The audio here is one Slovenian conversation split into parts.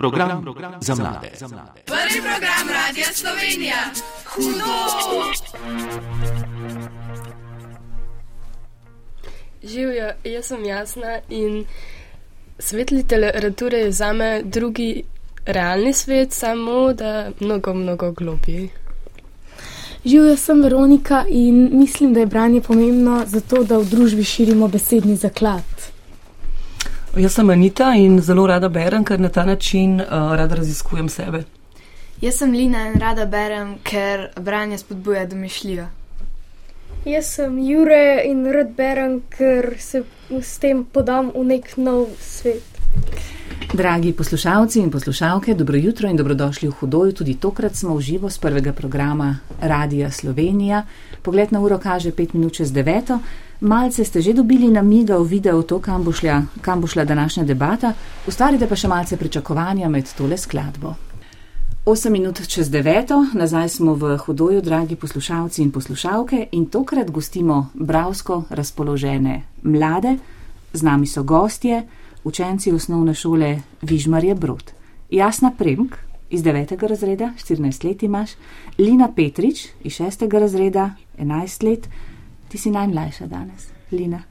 Program, program za mlade. Prvi program Radia Slovenija. Hudo! Živijo, jaz sem jasna in svet literature je za me drugi realni svet, samo da mnogo, mnogo globji. Živijo, sem Veronika in mislim, da je branje pomembno zato, da v družbi širimo besedni zaklad. Jaz sem Anita in zelo rada berem, ker na ta način uh, rada raziskujem sebe. Jaz sem Lina in rada berem, ker branje spodbuja domišljijo. Jaz sem Jure in rad berem, ker se s tem podam v nek nov svet. Dragi poslušalci in poslušalke, dobro jutro in dobrodošli v Hudoju. Tudi tokrat smo v živo z prvega programa Radia Slovenija. Pogled na uro kaže 5 minut čez 9. Malce ste že dobili namiga v video to, kam bo šla, kam bo šla današnja debata. Ustvarite pa še malce pričakovanja med tole skladbo. 8 minut čez 9. Nazaj smo v Hudoju, dragi poslušalci in poslušalke, in tokrat gostimo bravsko razpoložene mlade. Z nami so gostje učenci osnovne šole Vižmarje Brod. Jasna Premk iz 9. razreda, 14 let imaš, Lina Petrič iz 6. razreda, 11 let, ti si najmlajša danes, Lina.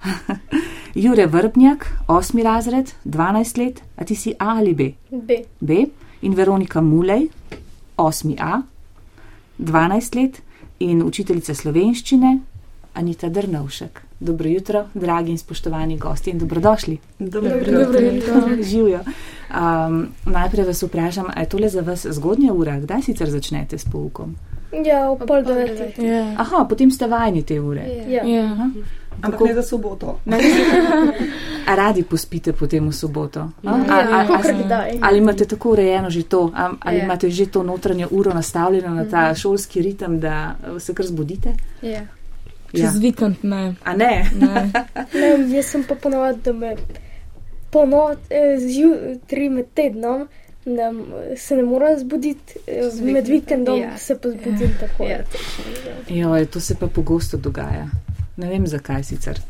Jure Vrbnjak, 8. razred, 12 let, a ti si A ali B? B. B. In Veronika Mulej, 8. A, 12 let in učiteljica slovenščine Anita Drnovšek. Dobro jutro, dragi in spoštovani gosti, in dobrodošli. Dobro, Dobro jutro. Živijo. Um, najprej vas vprašam, je tole za vas zgodnja ura, kdaj sicer začnete s poukom? Ja, v pol devetih. Ja. Aha, potem ste vajeni te ure. Ja. Ja. Aha. Ampak ne za soboto. A radi pospite potem v soboto? A? Ja, A- a- a- kdaj. Ali imate tako urejeno že to, a- ali Ja. imate že to notranjo uro nastavljeno na ta šolski ritem, da se kar zbudite? Ja. Čez vikend ne. A ne? ne. Ne, jaz sem pa ponovadi, da me ponovadi eh, zjutraj med tednom ne, se ne morem zbuditi, eh, Z med vikendom, ja. se pa zbudim tako. Ja, Joj, to se pa pogosto dogaja. Ne vem, zakaj sicer.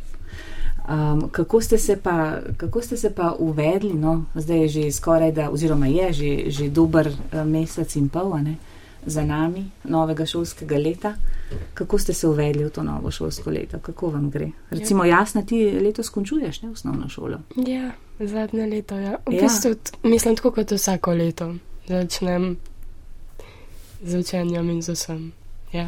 Um, kako, ste se pa, kako ste se pa uvedli, no, zdaj je že skoraj da, oziroma je že, že dober uh, mesec in pol a ne, za nami novega šolskega leta. Kako ste se uvedli v to novo šolsko leto, kako vam gre? Recimo, jasno, ti letos končuješ ne, osnovno šolo. Ja, zadnje leto, ja. V Ja. bistvu, mislim, tako kot vsako leto. Začnem z učenjem in z vsem. Ja.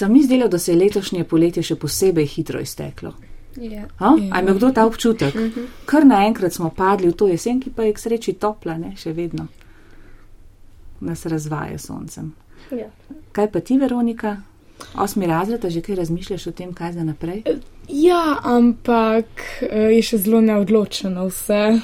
Vam ni zdelo, da se je letošnje poletje še posebej hitro izteklo? Ja. Ha? Ja. A ima kdo ta občutek? Kar naenkrat smo padli v to jesen, ki pa je k sreči topla, ne, še vedno. Nas razvaja soncem. Ja. Kaj pa ti, Veronika? Osmi razred, a že kaj razmišljaš o tem, kaj za naprej? ja, ampak eh, je še zelo neodločeno vse.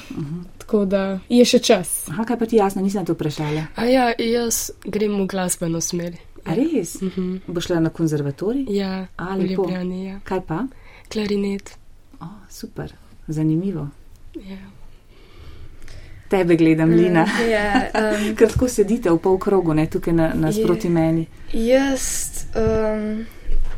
Tako da je še čas. Aha, kaj pa ti jasno, nisem to vprašala. A ja, jaz grem v glasbeno smer. A res? Mhm. Bo šla na konzervatorij? Ja, A, v. Ljubljani, ja. Kaj pa? Klarinet. O, super, zanimivo. Ja. Tebe gledam, Lina. Ja, um, Ker tako sedite v pol krogu, ne tukaj na, nasproti Je. meni. jaz um,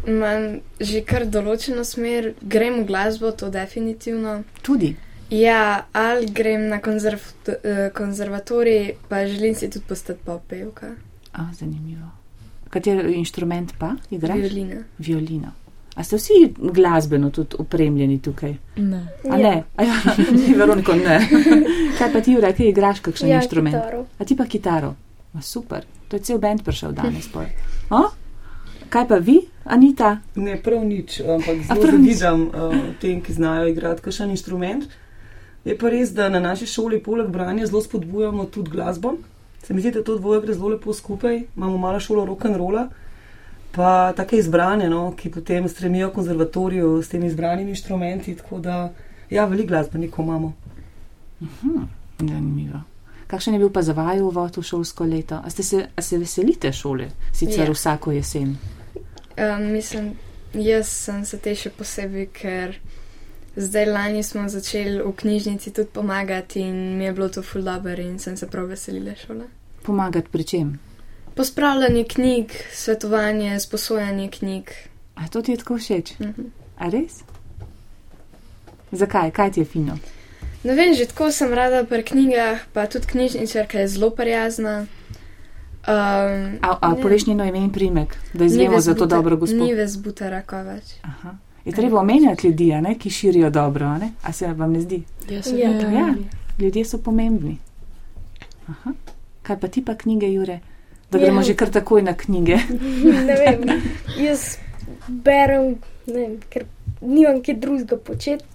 imam že kar določeno smer, grem v glasbo, to definitivno. Tudi. Ja, ali grem na konzerv, eh, konzervatorij, pa želim si tudi postati popevka. A, zanimivo. Kateri inštrument pa igraš? Violina. Violino. A ste vsi glasbeno tudi opremljeni tukaj? Ne. A ne? A ja, ti, Veroniko, ne. Kaj pa ti, Jure, kaj igraš, kakšen Ja, inštrument? kitaro. A ti pa kitaro? Ma, super, to je cel bend prišel danes. pol. O? Kaj pa vi, Anita? Ne, prav nič, ampak A zelo zavidam uh, tem, ki znajo igrati kakšen inštrument. Je pa res, da na naši šoli poleg branja zelo spodbujamo tudi glasbo. Se mi zdi, da to dvoje gre zelo lepo skupaj. Imamo malo šolo rock and rolla, pa take izbrane, no, ki potem stremijo konzervatoriju s temi izbranimi inštrumenti. Tako da, ja, veliko glasbenikov imamo. Zanimivo. Kakšen je bil pa za vaju uvod v šolsko leto? A, ste se, a se veselite šole, sicer Ja. vsako jesen? Um, mislim, jaz sem se te še posebej, ker zdaj lani smo začeli v knjižnici tudi pomagati in mi je bilo to ful dobro in sem se prav veselila šole. Pomagati pri čem? Pospravljanje knjig, svetovanje, sposojanje knjig. A to ti je tako všeč? Mhm. A res? Zakaj? Kaj ti je fino? Ne vem, že tako sem rada pri knjigah, pa tudi knjižničarka je zelo prijazna. Um, A, a poveš njeno ime in primek, da izvemo za to dobro gospod. Ni ves butera kovač. Aha. Je treba omenjati ljudi, ne, ki širijo dobro, a, ne? a se vam ne zdi? Ja, Ja. Ja, ljudje so pomembni. Aha. Kaj pa ti pa knjige, Jure? Da gremo že kar takoj na knjige. ne vem, jaz berem, ne vem, ker nimam kaj drugega početi.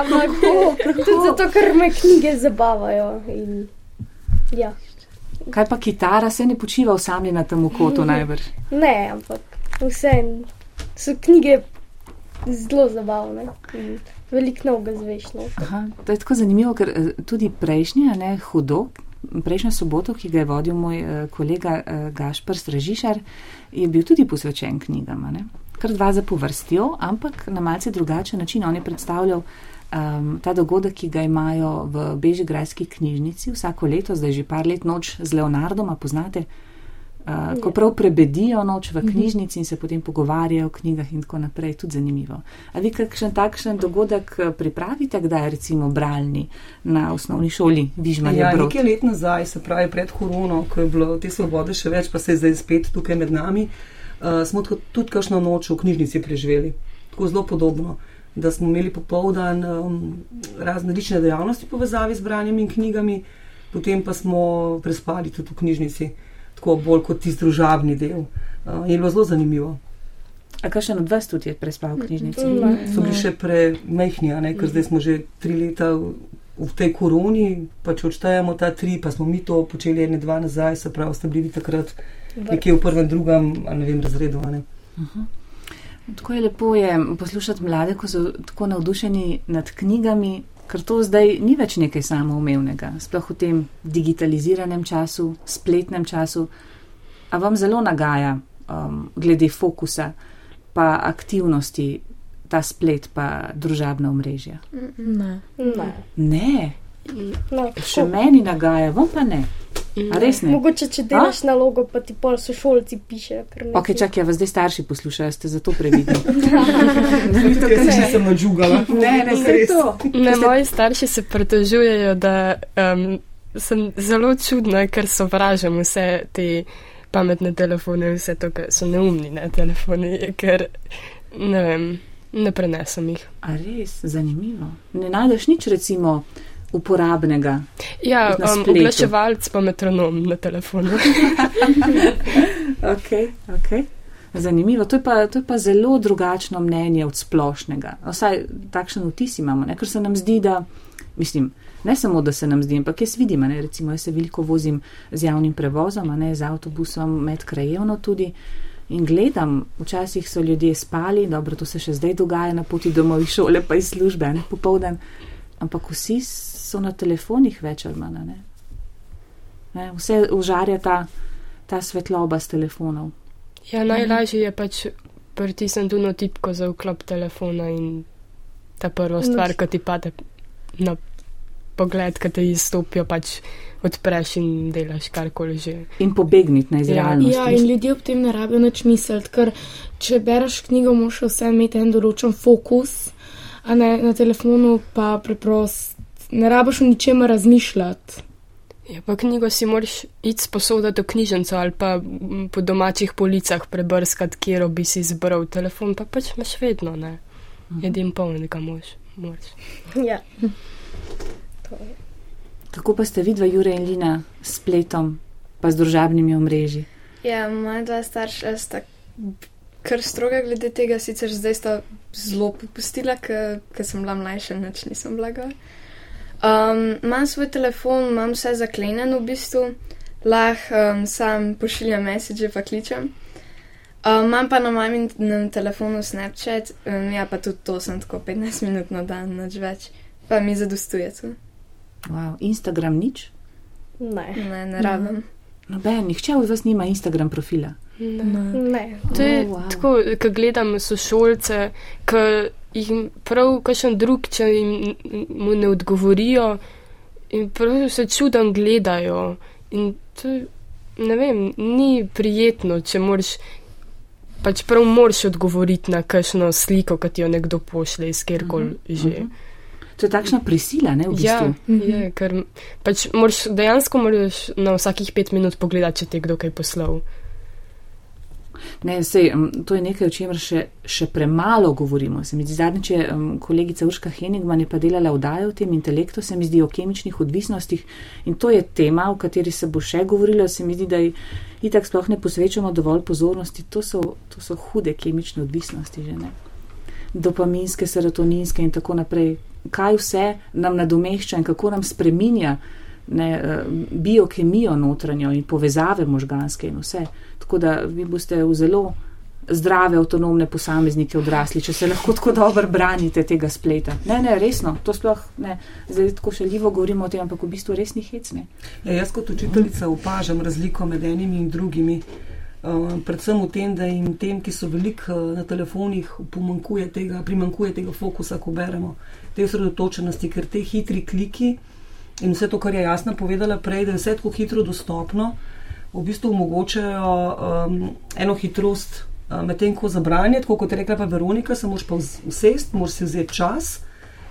Ampak tudi zato, ker me knjige zabavajo. In, ja. Kaj pa kitara, se ne počiva osamljena tam v kotu najbrž. Ne, ampak vse so knjige zelo zabavne. in Veliko novega zveš. No. Aha, to je tako zanimivo, ker eh, tudi prejšnji, a ne hudo, prejšnjo soboto, ki ga je vodil moj eh, kolega eh, Gašpr Stražišar, je bil tudi posvečen knjigam. a ne. Kar dva zapovrstijo, ampak na malce drugačen način. On je predstavljal um, ta dogodek, ki ga imajo v Bežigrajski knjižnici vsako leto, zdaj že par let noč z Leonardom, a poznate. Uh, ko prav prebedijo noč v knjižnici in se potem pogovarjajo o knjigah, in tako naprej, tudi zanimivo. A vi kakšen takšen dogodek eh, pripravite, kdaj recimo bralni na osnovni šoli Vižmanje Ja, Brod? nekaj let nazaj, se pravi pred korono, ko je bilo te svobode še več, pa se je zdaj spet tukaj med nami, uh, smo tudi kakšno noč v knjižnici preživeli. Tako zelo podobno, da smo imeli popoldan um, razne lične dejavnosti povezavi z branjem in knjigami, potem pa smo prespali tudi v knjižnici, tako bolj kot tisti družabni del. Uh, je bilo zelo zanimivo. A kakšen od vas tudi je prespal v knjižnici? Ne. So bili še premehni, a ne, ker zdaj smo že tri leta v, v tej koroni, pa če odštejemo ta tri, pa smo mi to počeli ene dva nazaj, se pravi, ste bili takrat nekje v prvem, drugem, a ne vem, razredu. A ne. Tako je lepo je poslušati mlade, ko so tako navdušeni nad knjigami, ker to zdaj ni več nekaj samoumevnega, sploh v tem digitaliziranem času, spletnem času. A vam zelo nagaja um, glede fokusa, pa aktivnosti, ta splet, pa družabna omrežja? Ne. Ne. Ne, No, še meni nagaja, vam pa ne. A res ne? Mogoče, če delaš nalogo, pa ti pol sošolci pišejo. ker ne Ok, čakaj, vas zdaj starši poslušajo, ste zato previdni. Jaz se nisem nadžugala. Ne, ne, Res. to. Ne, moji starši se pritožujejo, da um, sem zelo čudna, ker sovražim vse te pametne telefone, vse to, kar so neumni ne, telefoni, ker ne vem, ne prenesem jih. A res, zanimivo. Ne najdeš nič, recimo, uporabnega. Ja, um, oglaševalc pa metronom na telefonu. Okay, okay. Zanimivo, to je, pa, to je pa zelo drugačno mnenje od splošnega. Vsaj takšen vtis imamo, ne? ker se nam zdi, da, mislim, ne samo, da se nam zdi, ampak jaz vidim, ne? recimo, jaz se veliko vozim z javnim prevozom, ne z avtobusom, medkrajevno tudi. In gledam, včasih so ljudje spali, dobro, to se še zdaj dogaja na poti domov iz šole, pa iz službe, ne popoldan, ampak vsi so na telefonih več ali manj. a Ne? Ne? Vse užarja ta, ta svetloba z telefonov. Ja, najlažje je pač pritisniti na tipko za vklop telefona in ta prva stvar, ki ti pade na pogled, ki te izstopijo, pač odpreš in delaš karkoli že. In pobegniti na Ja. izrealnost. Ja, in ljudje ob tem ne rabijo nič misliti, ker če bereš knjigo, moraš vse imeti en določen fokus, a ne na telefonu pa preprost. Ne rabiš o ničemer razmišljati. Ja, pa knjigo si moraš iti sposoditi v knjižnico ali pa m, po domačih policah prebrskati, kjer bi si izbral telefon, pa pač imaš vedno, ne. Edin polnega mož. moraš. Ja. Kako pa ste vidva, Jure in Lina, s spletom, pa z družabnimi omrežji? Ja, moja dva starša sta kar stroga glede tega, sicer zdaj sta zelo popustila, ker sem bila mlajša, nič nisem bila gor. Um, imam svoj telefon, imam vse zaklenjeno v bistvu, lahko um, sam pošiljam message, pa kličem. Um, imam pa na mojem telefonu Snapchat, um, ja pa tudi to sem tako 15 minut na dan, nič več, pa mi zadostuje to. Wow, Instagram nič? Ne. Ne, ne rabim. Noben, nihče od vas nima Instagram profila. Ne. ne. To je Oh, wow. tako, ko gledam sošolce, ki jim prav kakšen drug, če jim mu ne odgovorijo in prav se čudom gledajo. In to, ne vem, ni prijetno, če moraš, pač prav moraš odgovoriti na kakšno sliko, ki ti jo nekdo pošle iz kjerkoli uh -huh, že. Uh -huh. To je takšna prisila, ne, v Ja, bistvu. je, ker pač moraš, dejansko moraš na vsakih pet minut pogledati, če ti je kdo kaj poslal. Ne, sej, to je nekaj, o čemer še, še premalo govorimo. Se mi zdi zadnjič, um, kolegica Urška Henigman je pa delala vdajo o tem intelektu, se mi zdi o kemičnih odvisnostih in to je tema, o kateri se bo še govorilo. Se mi zdi, da itak sploh ne posvečamo dovolj pozornosti. To so, to so hude kemične odvisnosti, že ne. Dopaminske, serotoninske in tako naprej. Kaj vse nam nadomešča in kako nam spreminja ne, eh, biokemijo notranjo in povezave možganske in vse. Tako da vi boste v zelo zdrave, avtonomne posameznike odrasli, če se lahko tako dobro branite tega spleta. Ne, ne, resno, to sploh ne. Zdaj tako šaljivo govorimo o tem, ampak v bistvu res ni hecne. Ja, jaz kot učiteljica opažam razliko med enimi in drugimi. Uh, predvsem v tem, da jim tem, ki so veliko uh, na telefonih, pomankuje tega, primankuje tega fokusa, ko beremo, te osredotočenosti, ker te hitri kliki in vse to, kar je jasno povedala prej, da je vse tako hitro dostopno, v bistvu omogočajo um, eno hitrost, uh, medtem ko za branje, tako kot je rekla pa Veronika, se moraš pa usest, moraš si vzeti čas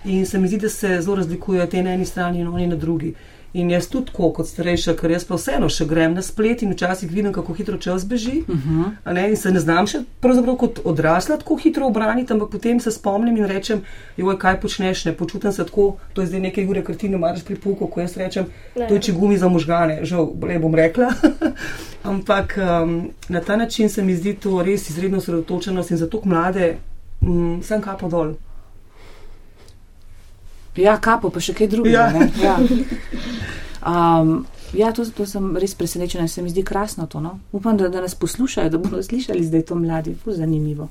in se mi zdi, da se zelo razlikujejo te na eni strani in oni na drugi. In jaz tudi tako kot starejša, ker jaz pa vseeno še grem na splet in včasih vidim, kako hitro čas beži. Uh -huh. a Ne, in se ne znam še pravzaprav kot odrasla tako hitro obraniti, ampak potem se spomnim in rečem, joj, kaj počneš, ne počutim se tako, to je zdaj nekaj ure, ker ti ne maraš pri puku, ko jaz rečem, Ne. to je če gumi za možgane, žal, ne bom rekla. ampak um, na ta način se mi zdi to res izredno sredotočenost in za tako mlade, um, sem kapo dol. Ja, kapo, pa še kaj drugega. Ja. ne, Ja. Um, ja, to, to sem res presenečena, se mi zdi krasno to. No? Upam, da, da nas poslušajo, da bodo slišali zdaj to mladi, ful zanimivo.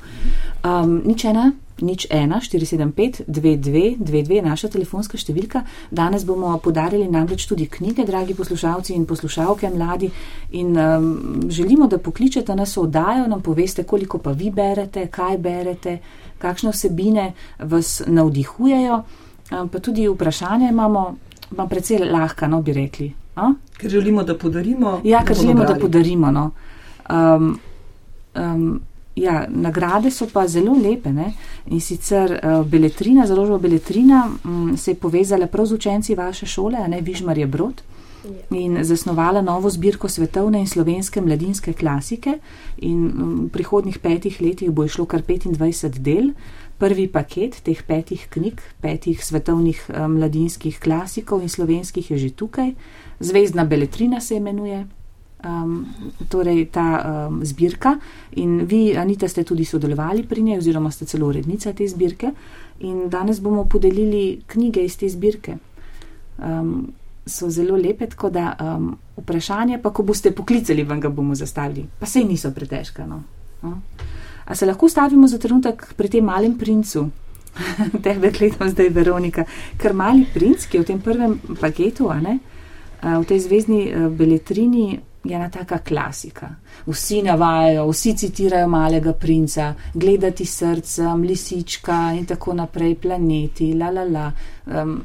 Um, nič ena, nič ena, 475, 22, 22, naša telefonska številka. Danes bomo podarili namreč tudi knjige, dragi poslušalci in poslušalke, mladi. In um, želimo, da pokličete nas oddajo, nam poveste, koliko pa vi berete, kaj berete, kakšne vsebine vas navdihujejo. Pa tudi vprašanje imamo, pa precej lahka, no bi rekli. A? Ker želimo, da podarimo. Ja, ker želimo, da brali. podarimo. No. Um, um, ja, nagrade so pa zelo lepe. Ne? In sicer uh, Beletrina, založba Beletrina um, se je povezala prav z učenci vaše šole, a ne Vižmar je Brod. In zasnovala novo zbirko svetovne in slovenske mladinske klasike, in um, v prihodnih petih letih bo išlo kar 25 del. Prvi paket teh petih knjig, petih svetovnih um, mladinskih klasikov in slovenskih je že tukaj. Zvezdna Beletrina se imenuje, um, torej ta um, zbirka. In vi, Anita, ste tudi sodelovali pri njej, oziroma ste celo urednica te zbirke. In danes bomo podelili knjige iz te zbirke. Um, so zelo lepe, tako da um, vprašanje, pa ko boste poklicali, vam ga bomo zastavili. Pa sej niso pretežka. No? No? A se lahko stavimo za trenutek pri tem malem princu? Tebe gledam zdaj, Veronika. Ker mali princ, ki je v tem prvem paketu, ne, v tej zvezdni beletrini, je ena taka klasika. Vsi navajajo, vsi citirajo malega princa, gledati srcem, lisička in tako naprej, planeti, la la la. Um,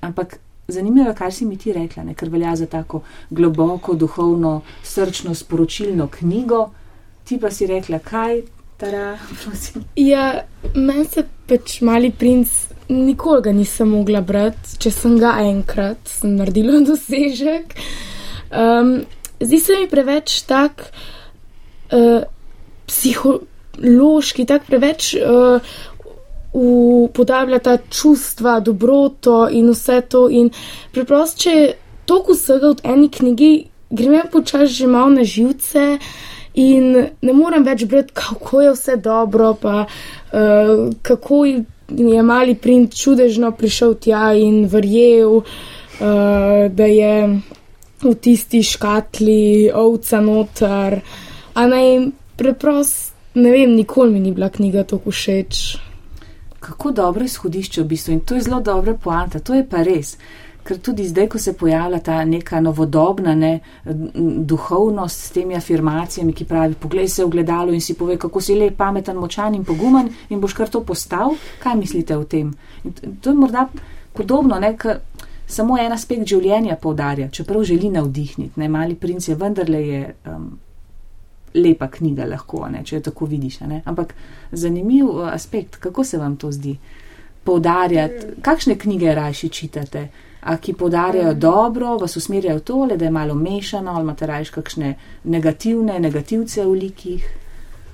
ampak zanimivo kar si mi ti rekla, ne, ker velja za tako globoko, duhovno, srčno, sporočilno knjigo. Ti pa si rekla, kaj, tara, prosim. Ja, meni se pač mali princ, nikoli ga nisem mogla brati, če sem ga enkrat, sem naredila dosežek. Um, zdi se mi preveč tak uh, psihološki, tak preveč uh, upodablja ta čustva, dobroto in vse to. In preprosto, če toliko vsega v eni knjigi, grem počasi že malo na živce. In ne morem več brati, kako je vse dobro, pa uh, kako je mali princ čudežno prišel tja in verjel, uh, da je v tisti škatli ovca noter. A naj preprosto, ne vem, nikoli mi ni bila knjiga tako všeč. Kako dobro izhodišče v bistvu in to je zelo dobra poanta, to je pa res. Ker tudi zdaj, ko se pojavlja ta neka novodobna ne, duhovnost s temi afirmacijami, ki pravi: Poglej se v gledalo in si pove, kako si lep, pameten, močan in pogumen, in boš kar to postal. Kaj mislite o tem? In to je morda podobno, ne, ker samo en aspekt življenja poudarja, čeprav želi navdihniti. Ne, mali princ je vendarle je. Um, Lepa knjiga, lahko, ne, če jo tako vidiš. Ne? Ampak zanimiv aspekt, kako se vam to zdi? poudarjati, kakšne knjige rajši čitate? A ki poudarjajo dobro, vas usmerjajo tole, da je malo mešano, ali imate rajš kakšne negativne, negativce v likih?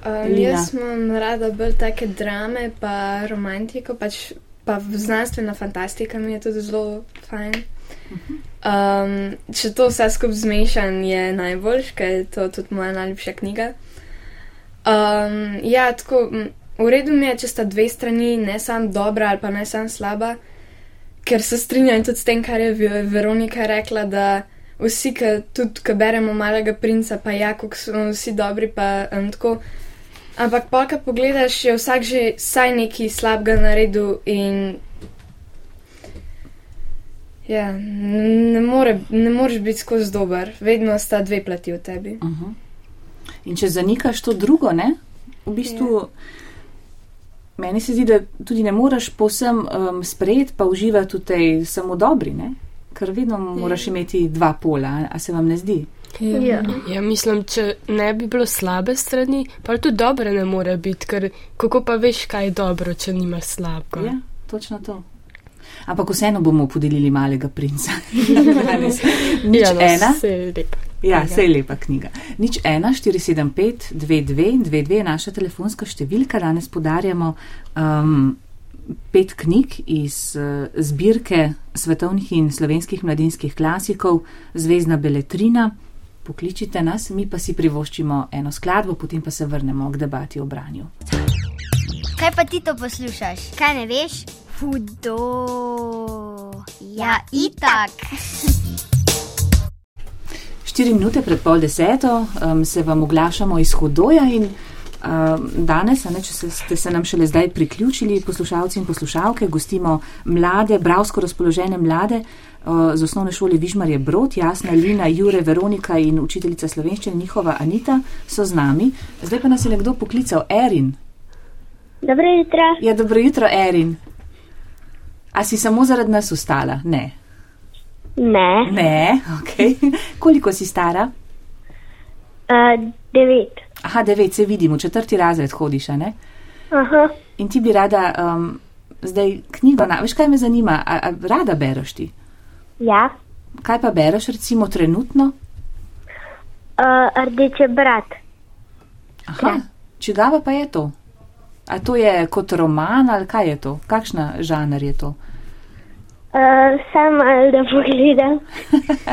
Um, jaz imam rada bolj take drame, pa romantiko, pač, pa znanstvena fantastika mi je tudi zelo fajn. Um, če to vse skupaj zmešam, je najboljš, ker je to tudi moja najljubša knjiga. Um, ja, tako, v redu mi je, če sta dve strani, ne samo dobra ali pa ne samo slaba, ker se strinjam tudi s tem, kar je Ve- Veronika rekla, da vsi, ki tudi, ki beremo malega princa, pa ja, kako so vsi dobri, pa um, tako. Ampak, pa, ko pogledaš, je vsak že saj neki slabega naredil in. Ja, ne, more, ne moreš biti skozi dober, vedno sta dve plati v tebi. Uh -huh. In če zanikaš to drugo, ne? v bistvu ja. Meni se zdi, da tudi ne moreš povsem um, sprejeti, pa uživati v tej samo dobri, ne? ker vedno moraš imeti dva pola, a- a se vam ne zdi? Ja. Ja, mislim, če ne bi bilo slabe strani, pa tudi dobre ne more biti, ker kako pa veš, kaj je dobro, če nimaš slabega. Ja, točno to. Ampak vseeno bomo podelili malega princa. Nič ja, no, ena. Se je lepo. Ja, knjiga. sej lepa knjiga. Nič ena, 475, 22, 22 je naša telefonska številka. Danes podarjamo um, pet knjig iz uh, zbirke svetovnih in slovenskih mladinskih klasikov Zvezdna beletrina. Pokličite nas, mi pa si privoščimo eno skladbo, potem pa se vrnemo k debati o branju. Kaj pa ti to poslušaš? Kaj ne veš? Hudo. Ja, itak. Štiri minute pred pol deseto um, se vam oglašamo iz Hudoja in um, danes, ne, če se, ste se nam šele zdaj priključili, poslušalci in poslušalke, gostimo mlade, bravsko razpoložene mlade uh, z osnovne šole Vižmarje Brod, Jasna, Lina, Jure, Veronika in učiteljica slovenščine njihova Anita so z nami. Zdaj pa nas je nekdo poklical, Erin. Dobro jutro. Ja, dobro jutro, Erin. A si samo zaradi nas ustala? Ne. Ne. Ne, ok. Koliko si stara? Uh, devet. Aha, devet, se vidim, v četrti razred hodiš, ne? Aha. In ti bi rada um, zdaj knjigo, na, veš kaj me zanima, a, a rada bereš ti? Ja. Kaj pa bereš recimo trenutno? Uh, rdeče brat. Aha, čigava pa je to? A to je kot roman ali kaj je to? Kakšna žanr je to? Uh, sam ali da pogledam.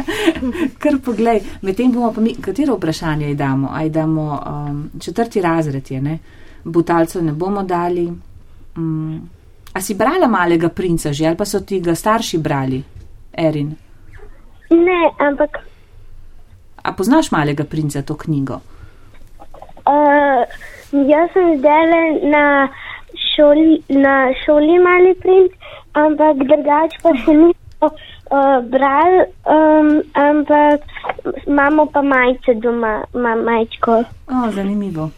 Kar poglej, medtem bomo pa mi, katero vprašanje ji damo? Aj damo um, četrti razred je, ne? Butalcev ne bomo dali. Um, a si brala malega princa že ali pa so ti ga starši brali, Erin? Ne, ampak A poznaš malega princa to knjigo? uh, jaz sem zdaj na šoli, na šoli mali princ, ampak drugače pa še nismo uh, brali, um, ampak imamo pa majice doma, ma, majčko. O, zanimivo.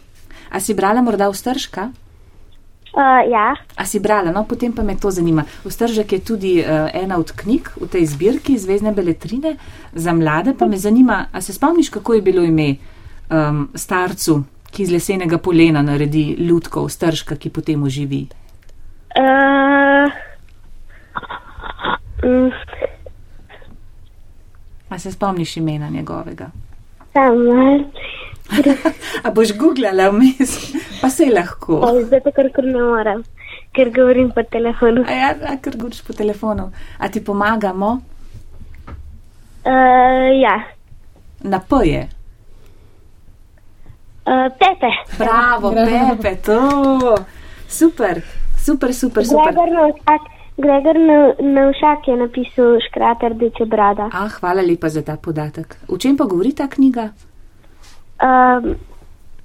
A si brala morda Ostržka? Uh, ja. A si brala, no potem pa me to zanima. Ostržek je tudi uh, ena od knjig v tej zbirki Zvezdne beletrine za mlade, pa me zanima, a se spomniš, kako je bilo ime um, starcu, ki iz lesenega polena naredi ljudko Ostržka, ki potem oživi? Uh, mm, A se spomniš imena njegovega? sam malo. A boš googlala vmes, pa se lahko. Oh, zdaj pa kar kar ne morem, ker govorim po telefonu. A ja, a kar guč po telefonu. A ti pomagamo? Uh, ja, Na P je. Uh, Pepe. Bravo, Pepe, to. Super, super, super, super. Gregor Navšak, Gregor Navšak je napisal škrater rdeče brada. A, hvala lepa za ta podatek. V čem pa govori ta knjiga? Um,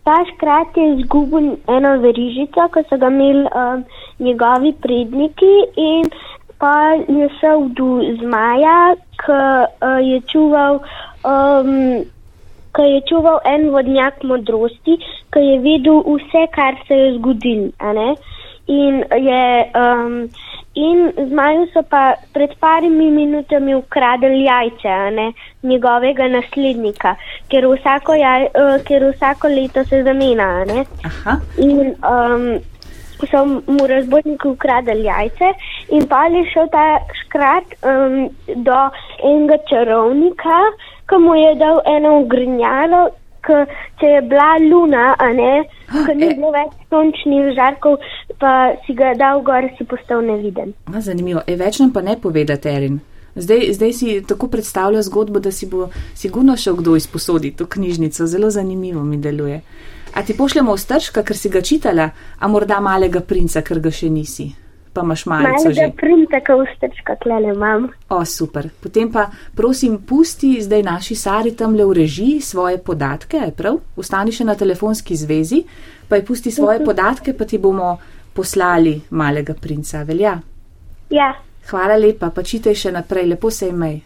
ta škrat je izgubil eno verižico, ko so ga imeli um, njegovi predniki in pa je šel do zmaja, ki uh, je čuval. Um, Ko je čuval en vodnjak modrosti, ki je vedel vse, kar se je zgodilo. In, je, um, in zmaju so pa pred parimi minutami ukradli jajce ne, njegovega naslednika, ker vsako, jaj, uh, ker vsako leto se zamenja. In um, so mu razbojniki ukradli jajce in pa je šel ta škrat um, do enega čarovnika, ki mu je dal eno ugrinjalo, ker če je bila luna, a ne, ker ni bilo več sončnih žarkov, pa si ga dal gor, si postal neviden. A, zanimivo. E, več nam pa ne povedate, Erin. Zdaj, zdaj si tako predstavlja zgodbo, da si bo sigurno šel kdo izposoditi to knjižnico. Zelo zanimivo mi deluje. A ti pošljemo ostržka, ker si ga čitala, a morda malega princa, ker ga še nisi. Pa imaš majico že. Malega princa, ki ustrčka klele imam. O, super. Potem pa, prosim, pusti zdaj naši Sari tam le v režiji svoje podatke, je prav? Ustani še na telefonski zvezi, pa ji pusti svoje podatke, pa ti bomo poslali malega princa. Velja? Ja, Hvala lepa, pa čitaj še naprej, lepo se imej.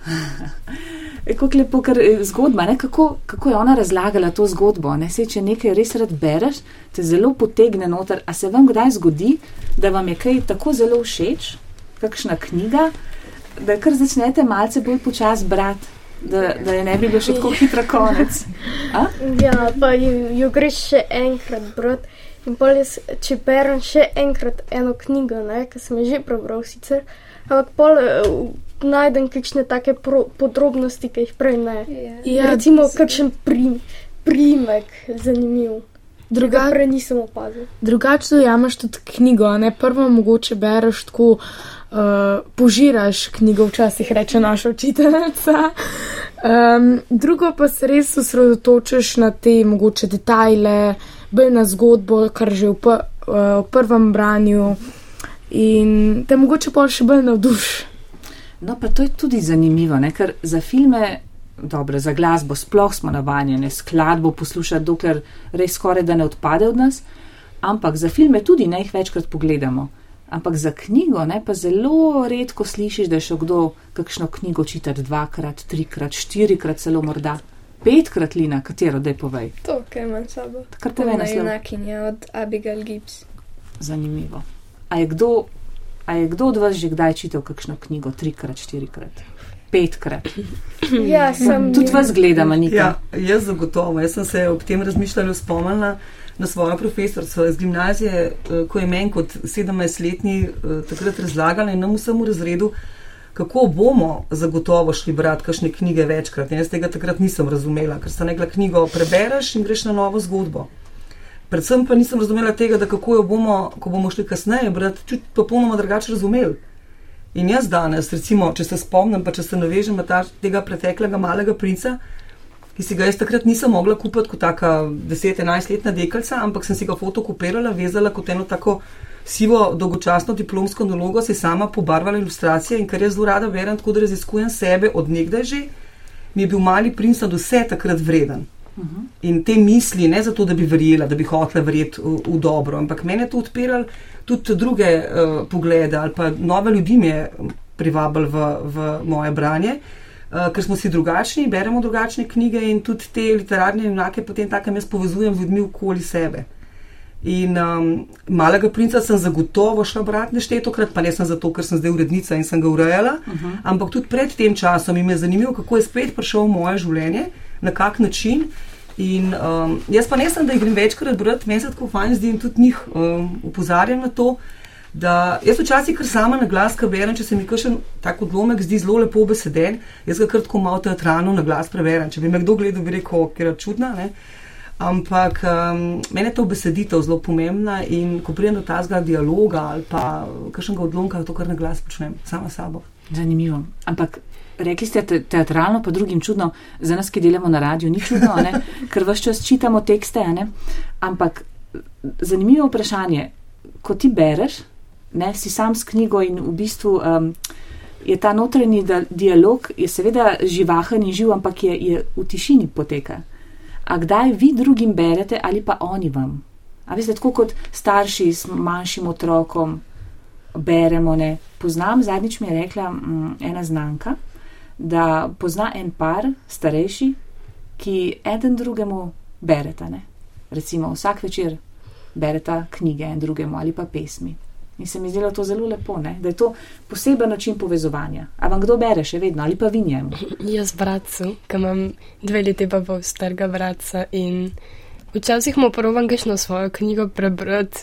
Kako lepo, ker eh, zgodba, ne, kako, kako je ona razlagala to zgodbo. Ne, sej, če nekaj res rad bereš, te zelo potegne noter. A se vam kdaj zgodi, da vam je kaj tako zelo všeč, kakšna knjiga, da kar začnete malce bolj počasi brati, da, da je ne bi bilo še tako hitro konec. A? Ja, pa jo, greš še enkrat brati. In pol jaz, če berem še enkrat eno knjigo, ne, ki sem jo že prebral sicer, ampak pol uh, najdem kakšne take pro, podrobnosti, ki jih prej ne. Ja, Recimo kakšen prim, primek zanimiv. Druga Druga- prej nisem opazil. Drugače dojameš tudi knjigo, ne prvo mogoče bereš tako, uh, požiraš knjigo, včasih reče naša učiteljica. Um, drugo pa se res osredotočaš na te mogoče detajle, bolj na zgodbo, kar že v, p, uh, v prvem branju in te mogoče pa še bolj navduši. No, pa to je tudi zanimivo, ne? ker za filme, dobro, za glasbo sploh smo navajeni skladbo poslušati, dokler res skoraj da ne odpade od nas, ampak za filme tudi ne jih večkrat pogledamo. Ampak za knjigo ne, pa zelo redko slišiš, da je šel kdo kakšno knjigo čitati dvakrat, trikrat, štirikrat, celo morda petkrat, Lina, katero da je povej. To, kaj imam sabo. Kar povej Temna naslov. junakinja od Abigail Gibbs. Zanimivo. A je, kdo, a je kdo od vas že kdaj čital kakšno knjigo trikrat, štirikrat, petkrat? Ja, sem. Tudi vas gledam, Anika. Ja, jaz zagotovo. Jaz sem se ob tem razmišljanju spomnila na svojo profesorico iz gimnazije, eh, ko je meni kot 17-letni eh, takrat razlagala in nam vsem v razredu, kako bomo zagotovo šli brati kakšne knjige večkrat. In jaz tega takrat nisem razumela, ker sem rekla, knjigo prebereš in greš na novo zgodbo. Predvsem pa nisem razumela tega, da kako jo bomo, ko bomo šli kasneje brati, čut popolnoma drugače razumeli. In jaz danes, recimo, če se spomnim, pa če se navežem na ta, tega preteklega malega princa, ki si ga jaz takrat nisem mogla kupiti kot taka 10-11-letna dekalca, ampak sem si ga fotokopirala, vezala kot eno tako sivo, dolgočasno diplomsko nalogo, si sama pobarvala ilustracije in kar jaz zelo rada berem, tako da raziskujem sebe od nekdaj že, mi je bil mali princ od vse takrat vreden. In te misli, ne zato, da bi verjela, da bi hotela verjeti v, v dobro, ampak mene je to odpiralo tudi druge uh, poglede ali pa nove ljudi mi je privabil v, v moje branje, uh, ker smo si drugačni, beremo drugačne knjige in tudi te literarne junake potem takem jaz povezujem z ljudmi okoli sebe. In um, malega princa sem zagotovo šla brati neštetokrat, pa ne sem zato, ker sem zdaj urednica in sem ga urejala, uh -huh. ampak tudi pred tem časom in me je zanimivo, kako je spet prišel v moje življenje, na kak način. In um, jaz pa ne sem, da jih grem večkrat brati, meni se tako fajn zdi in tudi njih um, upozarjam na to, da jaz včasih kar sama na glas, kar berem, če se mi kakšen tak odlomek zdi zelo lepo beseden, jaz ga kar tako malo teatralno na glas preverjam. Ker bi me kdo gledal, bi rekel, ker je čudna. Ne? Ampak um, meni je ta beseditev zelo pomembna in ko pridem do tazga dialoga ali pa kakšnega odlomka, to kar na glas počnem, sama sabo. Zanimivo. Ampak rekli ste te, teatralno, pa drugim čudno, za nas, ki delamo na radiju, ni čudno, ne? ker vse čas čitamo tekste. ne? Ampak zanimivo vprašanje, ko ti bereš, ne, si sam s knjigo in v bistvu um, je ta notranji da- dialog, je seveda živahen in živ, ampak je, je v tišini poteka. A kdaj vi drugim berete ali pa oni vam? A veste, tako kot starši s manjšim otrokom beremo. Ne. Poznam, zadnjič mi je rekla mm, ena znanka, da pozna en par starejši, ki eden drugemu bereta. Ne. Recimo vsak večer bereta knjige en drugemu ali pa pesmi. In se mi zdelo to zelo lepo, ne? da je to poseben način povezovanja. A vam kdo bere še vedno ali pa vi njemu? Jaz bratcu, ki imam dve leti pa pol starega bratca in Včasih mu provam kakšno svojo knjigo prebrati,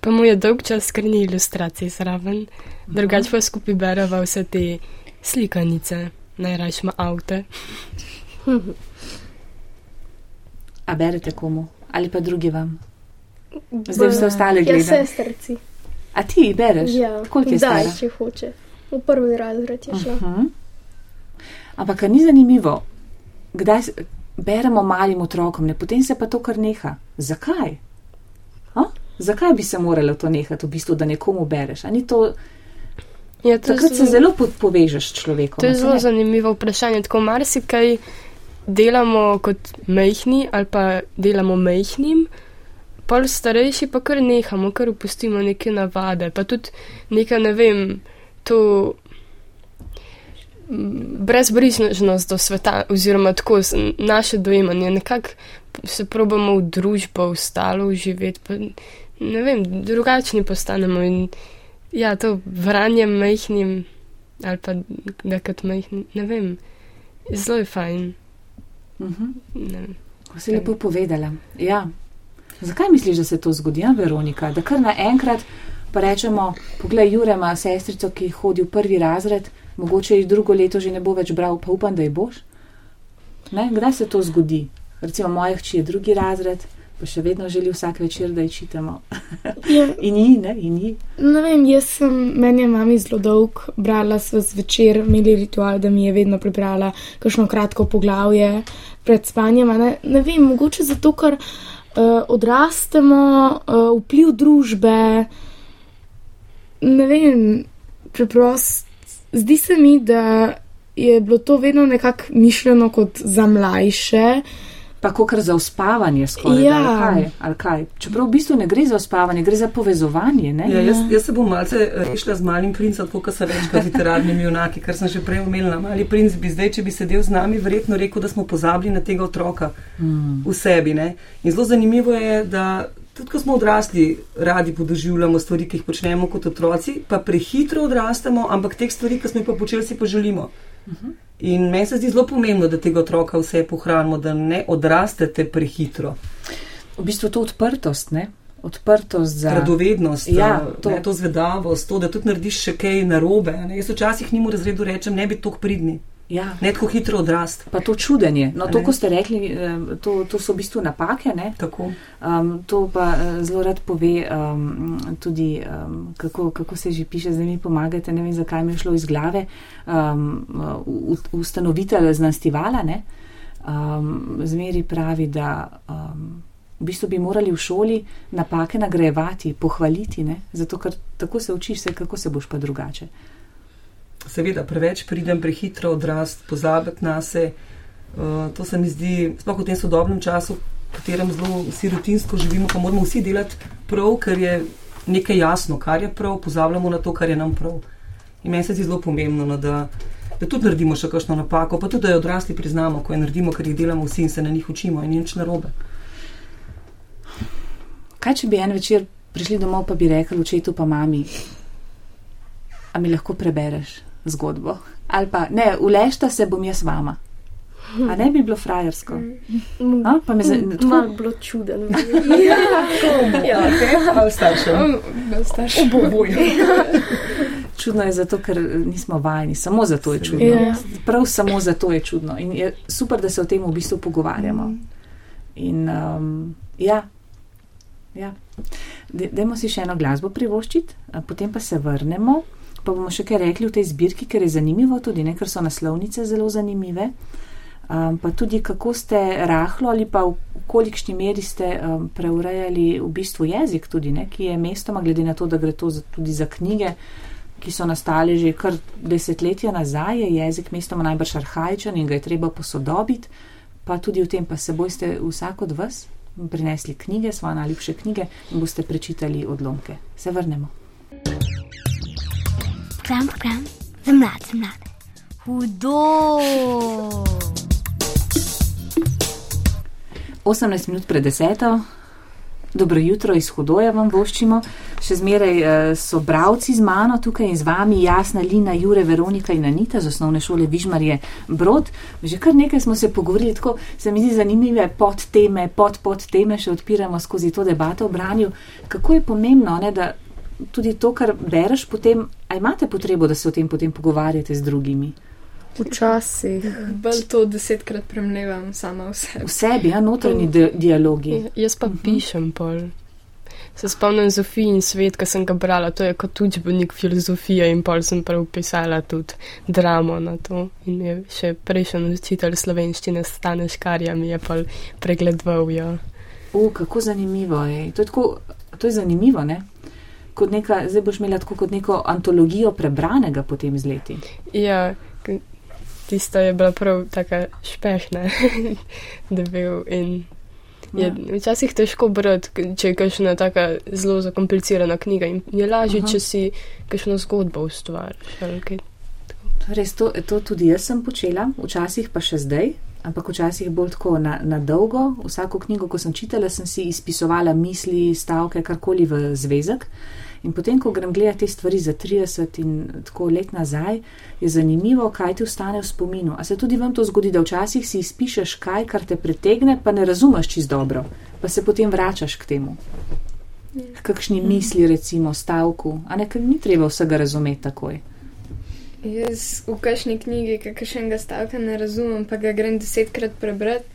pa mu je dolg čas skrni ilustracij zraven, drugače pa skupaj bereva vse te slikanice, najrajš ima avte. A berete komu? Ali pa drugi vam? Zdaj vse ostale Ja, gledam. sestrci. A ti bereš? Ja, Koliko je stara? če hoče. V prvi razred je šla. Mhm. Ampak a ni zanimivo, kdaj beremo malim otrokom, ne potem se pa to kar neha. Zakaj? A? Zakaj bi se moralo to nehati, v bistvu, da nekomu bereš? A ni to, Ja, to takrat se zelo po- povežeš človekom. To je zelo ne? zanimivo vprašanje. Tako marsikaj delamo kot mehni ali pa delamo mehnim, pol starejši pa kar nehamo, kar upustimo neke navade. Pa tudi neka, ne vem, to mm, brezbrižnost do sveta, oziroma tako naše dojemanje, nekako se probamo v družbo, v stalo živeti, pa ne vem, drugačni postanemo in ja, to vranje mehnim ali pa da kot majhni, ne vem, zelo je fajn. Ne vem. Si lepo povedala. Ja. Zakaj misliš, da se to zgodi, ja, Veronika? Da kar naenkrat pa rečemo, poglej, Jure ima sestrico, ki hodi v prvi razred, mogoče jih drugo leto že ne bo več bral, pa upam, da ji boš. Ne? Kdaj se to zgodi? Recimo, moja hči je drugi razred, pa še vedno želi vsak večer, da ji čitamo. Ja, In ji, ne, in ji. ne vem, jaz sem, meni je mami zelo dolg, brala sva zvečer, imeli ritual, da mi je vedno prebrala kakšno kratko poglavje pred spanjem. Ne, ne vem, mogoče zato, ker uh, odrastemo, uh, vpliv družbe, ne vem, preprost. Zdi se mi, da je bilo to vedno nekako mišljeno kot za mlajše. Pa kar za uspavanje skoraj. Ja. ali kaj, ali kaj. Čeprav v bistvu ne gre za uspavanje, gre za povezovanje. Ne? Ja, jaz, jaz se bom malce rešila z malim princem, tako kot so večkrat literarni junaki, kar sem že prej omenila. Mali princ bi zdaj, če bi sedel z nami, verjetno rekel, da smo pozabili na tega otroka Mm. v sebi. Ne? In zelo zanimivo je, da tudi ko smo odrasli, radi podoživljamo stvari, ki jih počnemo kot otroci, pa prehitro odrastamo, ampak teh stvari, ki smo jih pa počeli, si pa želimo. In meni se zdi zelo pomembno, da tega otroka vse pohranimo, da ne odrastete prehitro. V bistvu to odprtost, ne? Odprtost za. Radovednost, Ja, to. Ne, to zvedavost, to, da tudi narediš še kaj narobe. Ne. Jaz včasih njim v razredu rečem, ne bi tako pridni, Ja. ne tako hitro odrast. Pa to čudenje. No, to, ne? ko ste rekli, eh, to, to so v bistvu napake. Um, to pa eh, zelo rad pove um, tudi, um, kako, kako se že piše, zdaj mi pomagate, ne vem, zakaj mi je šlo iz glave, um, ustanovitelj znanstivala, ne, um, zmeri pravi, da um, v bistvu bi morali v šoli napake nagrajevati, pohvaliti, ne, zato ker tako se učiš, se, kako se boš pa drugače. Seveda, preveč pridem, prehitro odrast, pozabiti na se. Uh, to se mi zdi, sploh v tem sodobnem času, v katerem zelo vsi rutinsko živimo, pa moramo vsi delati prav, ker je nekaj jasno, kar je prav, pozabljamo na to, kar je nam prav. In meni se zdi zelo pomembno, no, da, da tudi naredimo še kakšno napako, pa tudi da jo odrasli priznamo, ko jo naredimo, ker jih delamo vsi in se na njih učimo in ni nič narobe. Kaj, če bi en večer prišli domov, pa bi rekli očetu pa mami, a mi lahko prebereš zgodbo? Ali pa ne, ulešta se bom jaz vama. A ne bi bilo frajersko? A, pa me zanima, tako- Malo bilo čuden. Ja, ali staršem. Starši. Čudno je zato, ker nismo vajeni, samo zato je čudno. Ja. Prav samo zato je čudno. In je super, da se o tem v bistvu pogovarjamo. In um, ja, ja. De, dajmo si še eno glasbo privoščiti, potem pa se vrnemo. Pa bomo še kaj rekli v tej zbirki, ker je zanimivo tudi, ne, ker so naslovnice zelo zanimive. Um, pa tudi, kako ste rahlo ali pa v kolikšni meri ste um, preurejali v bistvu jezik, tudi, ne, ki je mestoma, glede na to, da gre to za, tudi za knjige, ki so nastale že kar desetletja nazaj, je jezik mestoma najbrž arhajičen in ga je treba posodobiti. Pa tudi v tem, pa seboj ste vsak od vas prinesli knjige, svoje najljubše knjige in boste prečitali odlomke. Se vrnemo. Program, program, za mlade, za mlade. Hudo. 18 minut pred deseto. Dobro jutro iz Hudoja vam voščimo. Še zmeraj uh, so bravci z mano tukaj in z vami, Jasna, Lina, Jure, Veronika in Anita z osnovne šole Vižmarje Brod. Že kar nekaj smo se pogovorili, tako se mi zdi zanimive pod teme, pod pod teme, še odpiramo skozi to debato o branju. Kako je pomembno, ne, da tudi to, kar bereš, potem, a imate potrebo, da se o tem potem pogovarjate z drugimi? Včasih. Bolj to desetkrat premlevam sama v sebi. V sebi, ja, notranji di dialogi. Ja, jaz pa uh -huh. pišem pol. Se spomnim Zofij in svet, ki sem ga brala, to je kot učbenik filozofije in pol sem prav pisala tudi dramo na to. In je še prejšnji učitelj slovenščine Staneš Karja mi je pol pregledoval. Ja. O, kako zanimivo je. To je, tako, to je zanimivo, ne? Kot neka, zdaj boš imela tako kot neko antologijo prebranega potem z leti. Ja, tista je bila prav taka špešna, da bi bil in. Je ja. včasih težko brati, če je kakšna taka zelo zakomplicirana knjiga in je lažje, Aha. če si kakšno zgodbo ustvariš. Res, to, to tudi jaz sem počela, včasih pa še zdaj, ampak včasih bolj tako na, na dolgo. Vsako knjigo, ko sem čitala, sem si izpisovala misli, stavke, karkoli v zvezek. In potem, ko grem gledati te stvari za 30 in tako let nazaj, je zanimivo, kaj ti ostane v spominu. A se tudi vam to zgodi, da včasih si izpišeš kaj, kar te pretegne, pa ne razumeš čist dobro, pa se potem vračaš k temu. Kakšni misli, recimo, stavku, a ne, ker ni treba vsega razumeti takoj. Jaz v kakšni knjigi, kakšnega stavka ne razumem, pa ga grem desetkrat prebrati,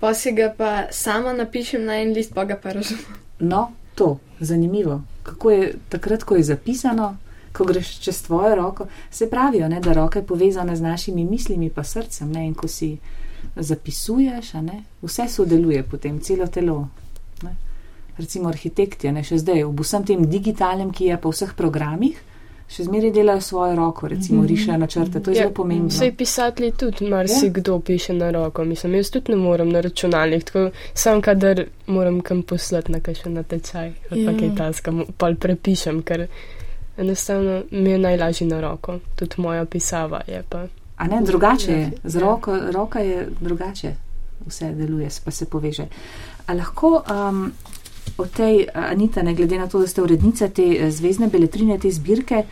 pa si ga pa sama napišem na en list, pa ga pa razumem. No, to, zanimivo kako je takrat, ko je zapisano, ko greš čez tvojo roko. Se pravijo, ne, da roka je povezana z našimi mislimi, pa srcem. Ne, in ko si zapisuješ, ne, vse sodeluje potem, celo telo. Ne. Recimo arhitekti, ne še zdaj, v vsem tem digitalnem, ki je po vseh programih še zmeraj delajo svojo roko, recimo mm -hmm. rišejo načrte, to je ja, zelo pomembno. Vse pisatelji tudi, marsikdo ja. piše na roko, mislim, jaz tudi ne morem na računalnik, tako sam kadar moram kam poslati na kakšen natečaj, ali pa ja. kaj taska, pa prepišem, ker enostavno mi je najlažje na roko, tudi moja pisava je pa. A ne, drugače je, z roko, roka je drugače, vse deluje, pa se poveže. A lahko um, o tej Anita, ne glede na to, da ste urednica te eh, zvezdne beletrine, te zbirke,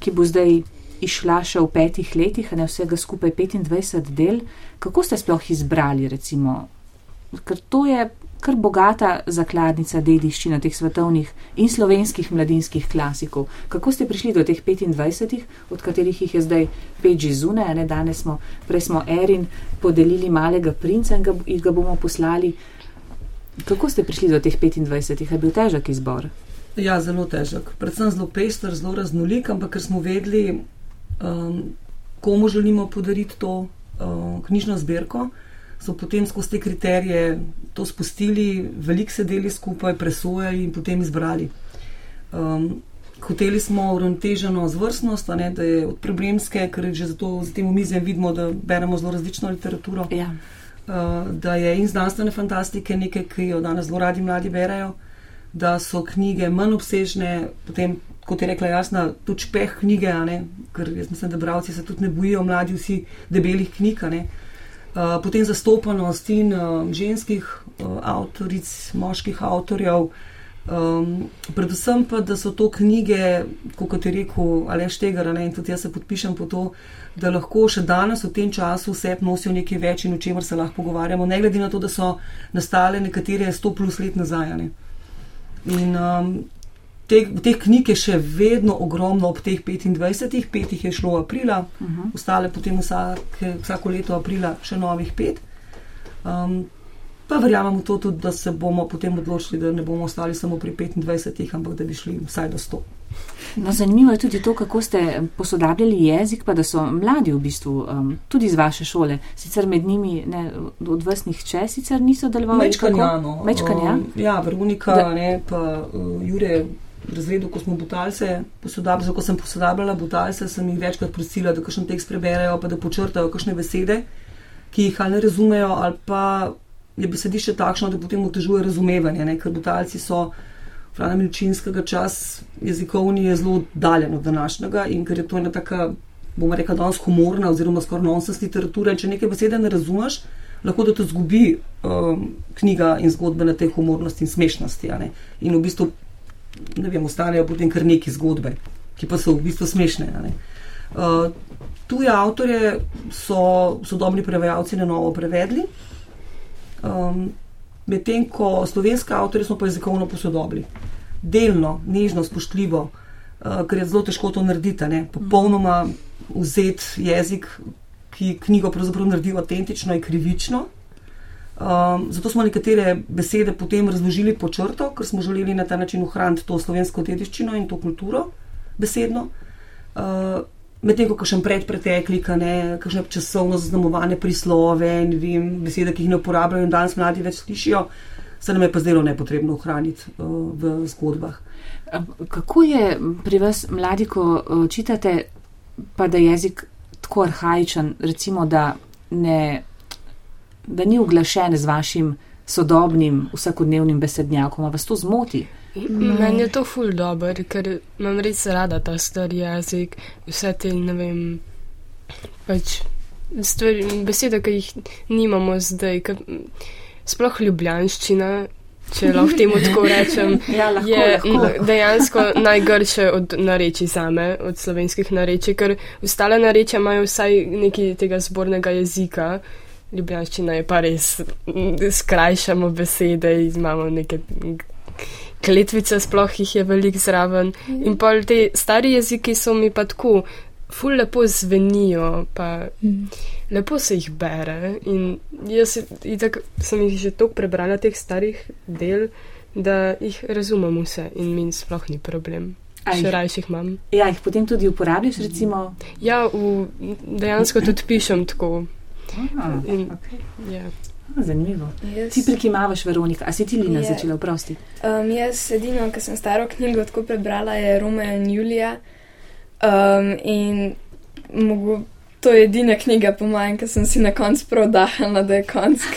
ki bo zdaj išla še v petih letih, a ne vsega skupaj 25 del, kako ste sploh izbrali, recimo, ker to je kar bogata zakladnica dediščina teh svetovnih in slovenskih mladinskih klasikov. Kako ste prišli do teh 25, od katerih jih je zdaj pet že zune, a ne danes smo, prej smo Erin podelili malega princa in ga, ga bomo poslali. Kako ste prišli do teh 25? Je bil težek izbor? Ja, zelo težek. Predvsem zelo pester, zelo raznolik, ampak ker smo vedeli, um, komu želimo podariti to um, knjižno zbirko, so potem skozi te kriterije to spustili, veliko sedeli skupaj, presojali in potem izbrali. Um, hoteli smo uravnoteženo zvrstnost, ne, da je od problemske, ker že zato z tem omizjem vidimo, da beremo zelo različno literaturo. Ja. Eh, da je in znanstvene fantastike nekaj, ki jo danes zelo radi mladi berajo, da so knjige manj obsežne, potem, kot je rekla jasna, tudi špeh knjige, ker jaz mislim, da bravci se tudi ne bojijo, mladi vsi debelih knjig. Uh, potem zastopanost in uh, ženskih avtoric, moških avtorjev, um, predvsem pa, da so to knjige, kot je rekel Aleš Tegar, in tudi jaz se podpišem po to, da lahko še danes v tem času vse nosijo nekaj več in o čemer se lahko pogovarjamo, ne glede na to, da so nastale nekatere 100 plus let nazaj. Ne. In um, te, teh knjig je še vedno ogromno ob teh 25, pet jih je šlo aprila, uh mhm. -huh. ostale potem vsak, vsako leto aprila še novih pet. Um, pa verjamem v to tudi, da se bomo potem odločili, da ne bomo ostali samo pri 25, ampak da bi šli vsaj do 100. No, zanimivo je tudi to, kako ste posodabljali jezik, pa da so mladi v bistvu um, tudi iz vaše šole, sicer med njimi ne, od vas nihče sicer niso delovali. Mečkanjano. Mečkanja? Um, ja, Veronika, da. ne, pa uh, Jure. V razredu, ko smo butalce posodabljali, ko sem posodabljala butalce, sem jih večkrat prosila, da kakšen tekst preberejo, pa da počrtajo kakšne besede, ki jih ali ne razumejo, ali pa je besedišče takšno, da potem otežuje razumevanje, ne? ker butalci so Frana Milčinskega čas jezikovni je zelo daljen od današnjega in ker je to ena taka, bomo rekla, danes humorna oziroma skoraj nonsens literatura in če nekaj besede ne razumeš, lahko da te zgubi um, knjiga in zgodbe na tej humornosti in smešnosti. In v bistvu ne vem, ostanejo potem kar neki zgodbe, ki pa so v bistvu smešne. Uh, tuje avtorje so sodobni prevajalci na novo prevedli, um, medtem ko slovenske avtorje smo pa jezikovno posodobili. Delno, nežno, spoštljivo, uh, ker je zelo težko to narediti, ne. popolnoma vzeti jezik, ki knjigo pravzaprav naredi avtentično in krivično. Um, zato smo nekatere besede potem razložili po črto, ker smo želeli na ta način ohraniti to slovensko dediščino in to kulturo besedno. Uh, Medtem ko še predpretekli, kakšne časovno zaznamovane prislove in vem, besede, ki jih ne uporabljajo in danes mladi več slišijo, se nam je pa zdelo nepotrebno ohraniti uh, v zgodbah. Kako je pri vas, mladi, ko uh, čitate, pa da je jezik tako arhajičen, recimo, da, ne, da ni uglašen z vašim sodobnim vsakodnevnim besednjakom, vas to zmoti? Meni je to ful dobr, ker imam res rada ta star jezik, vse te, ne vem, pač stvari, besede, ki jih nimamo zdaj, ka, sploh ljubljanščina, če lahko temu tako rečem, Ja, lahko, je lahko. dejansko najgrše od narečij zame, od slovenskih narečij, ker ostale narečja imajo vsaj nekaj tega zbornega jezika. Ljubljanščina je pa res, skrajšamo besede, imamo neke kletvice, sploh jih je veliko zraven. In pa te stari jeziki so mi pa tako, ful lepo zvenijo, pa lepo se jih bere. In jaz itak, sem jih že toliko prebrala, teh starih del, da jih razumem vse in mi sploh ni problem. A Še rajši jih imam. Ja, jih potem tudi uporabljaš, recimo. Ja, v, dejansko tudi pišem tako. Aha, In, okay. ja. Ah, Zanimivo. Jaz, Ti prikimavaš, Veronika, a si ti Lina Je. začela vprosti? um, jaz edino, kar sem staro knjigo tako prebrala, je Romeo in Julija. Um, in mogo, to je edina knjiga, po mojem, ki sem si na koncu prodahala, da je konc.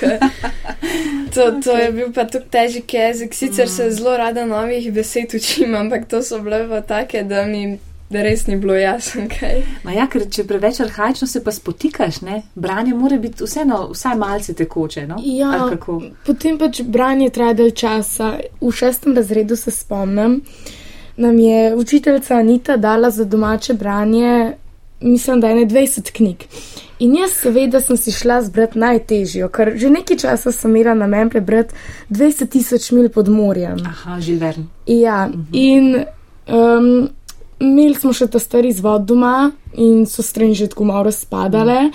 To, to je bil pa tako težek jezik. Sicer se zelo rada novih besed učim, ampak to so bile pa take, da mi da res ni bilo jasno, kaj. Ma ja, ker če preveč arhajično se pa spotikaš, ne? Branje mora biti vseeno vsaj malce tekoče, no? Ja. Ali kako? Potem pač branje traja dalj časa. V šestem razredu se spomnim, nam je učiteljica Anita dala za domače branje, mislim, da je ne 20 knjig. In jaz seveda sem si šla zbrati najtežjo, ker že nekaj časa sem imela namen prebrati 20 tisoč mil pod morjem. Aha, Žilvern. Ja, in um, imeli smo še ta stari zvod doma in so strani že tako malo razpadale.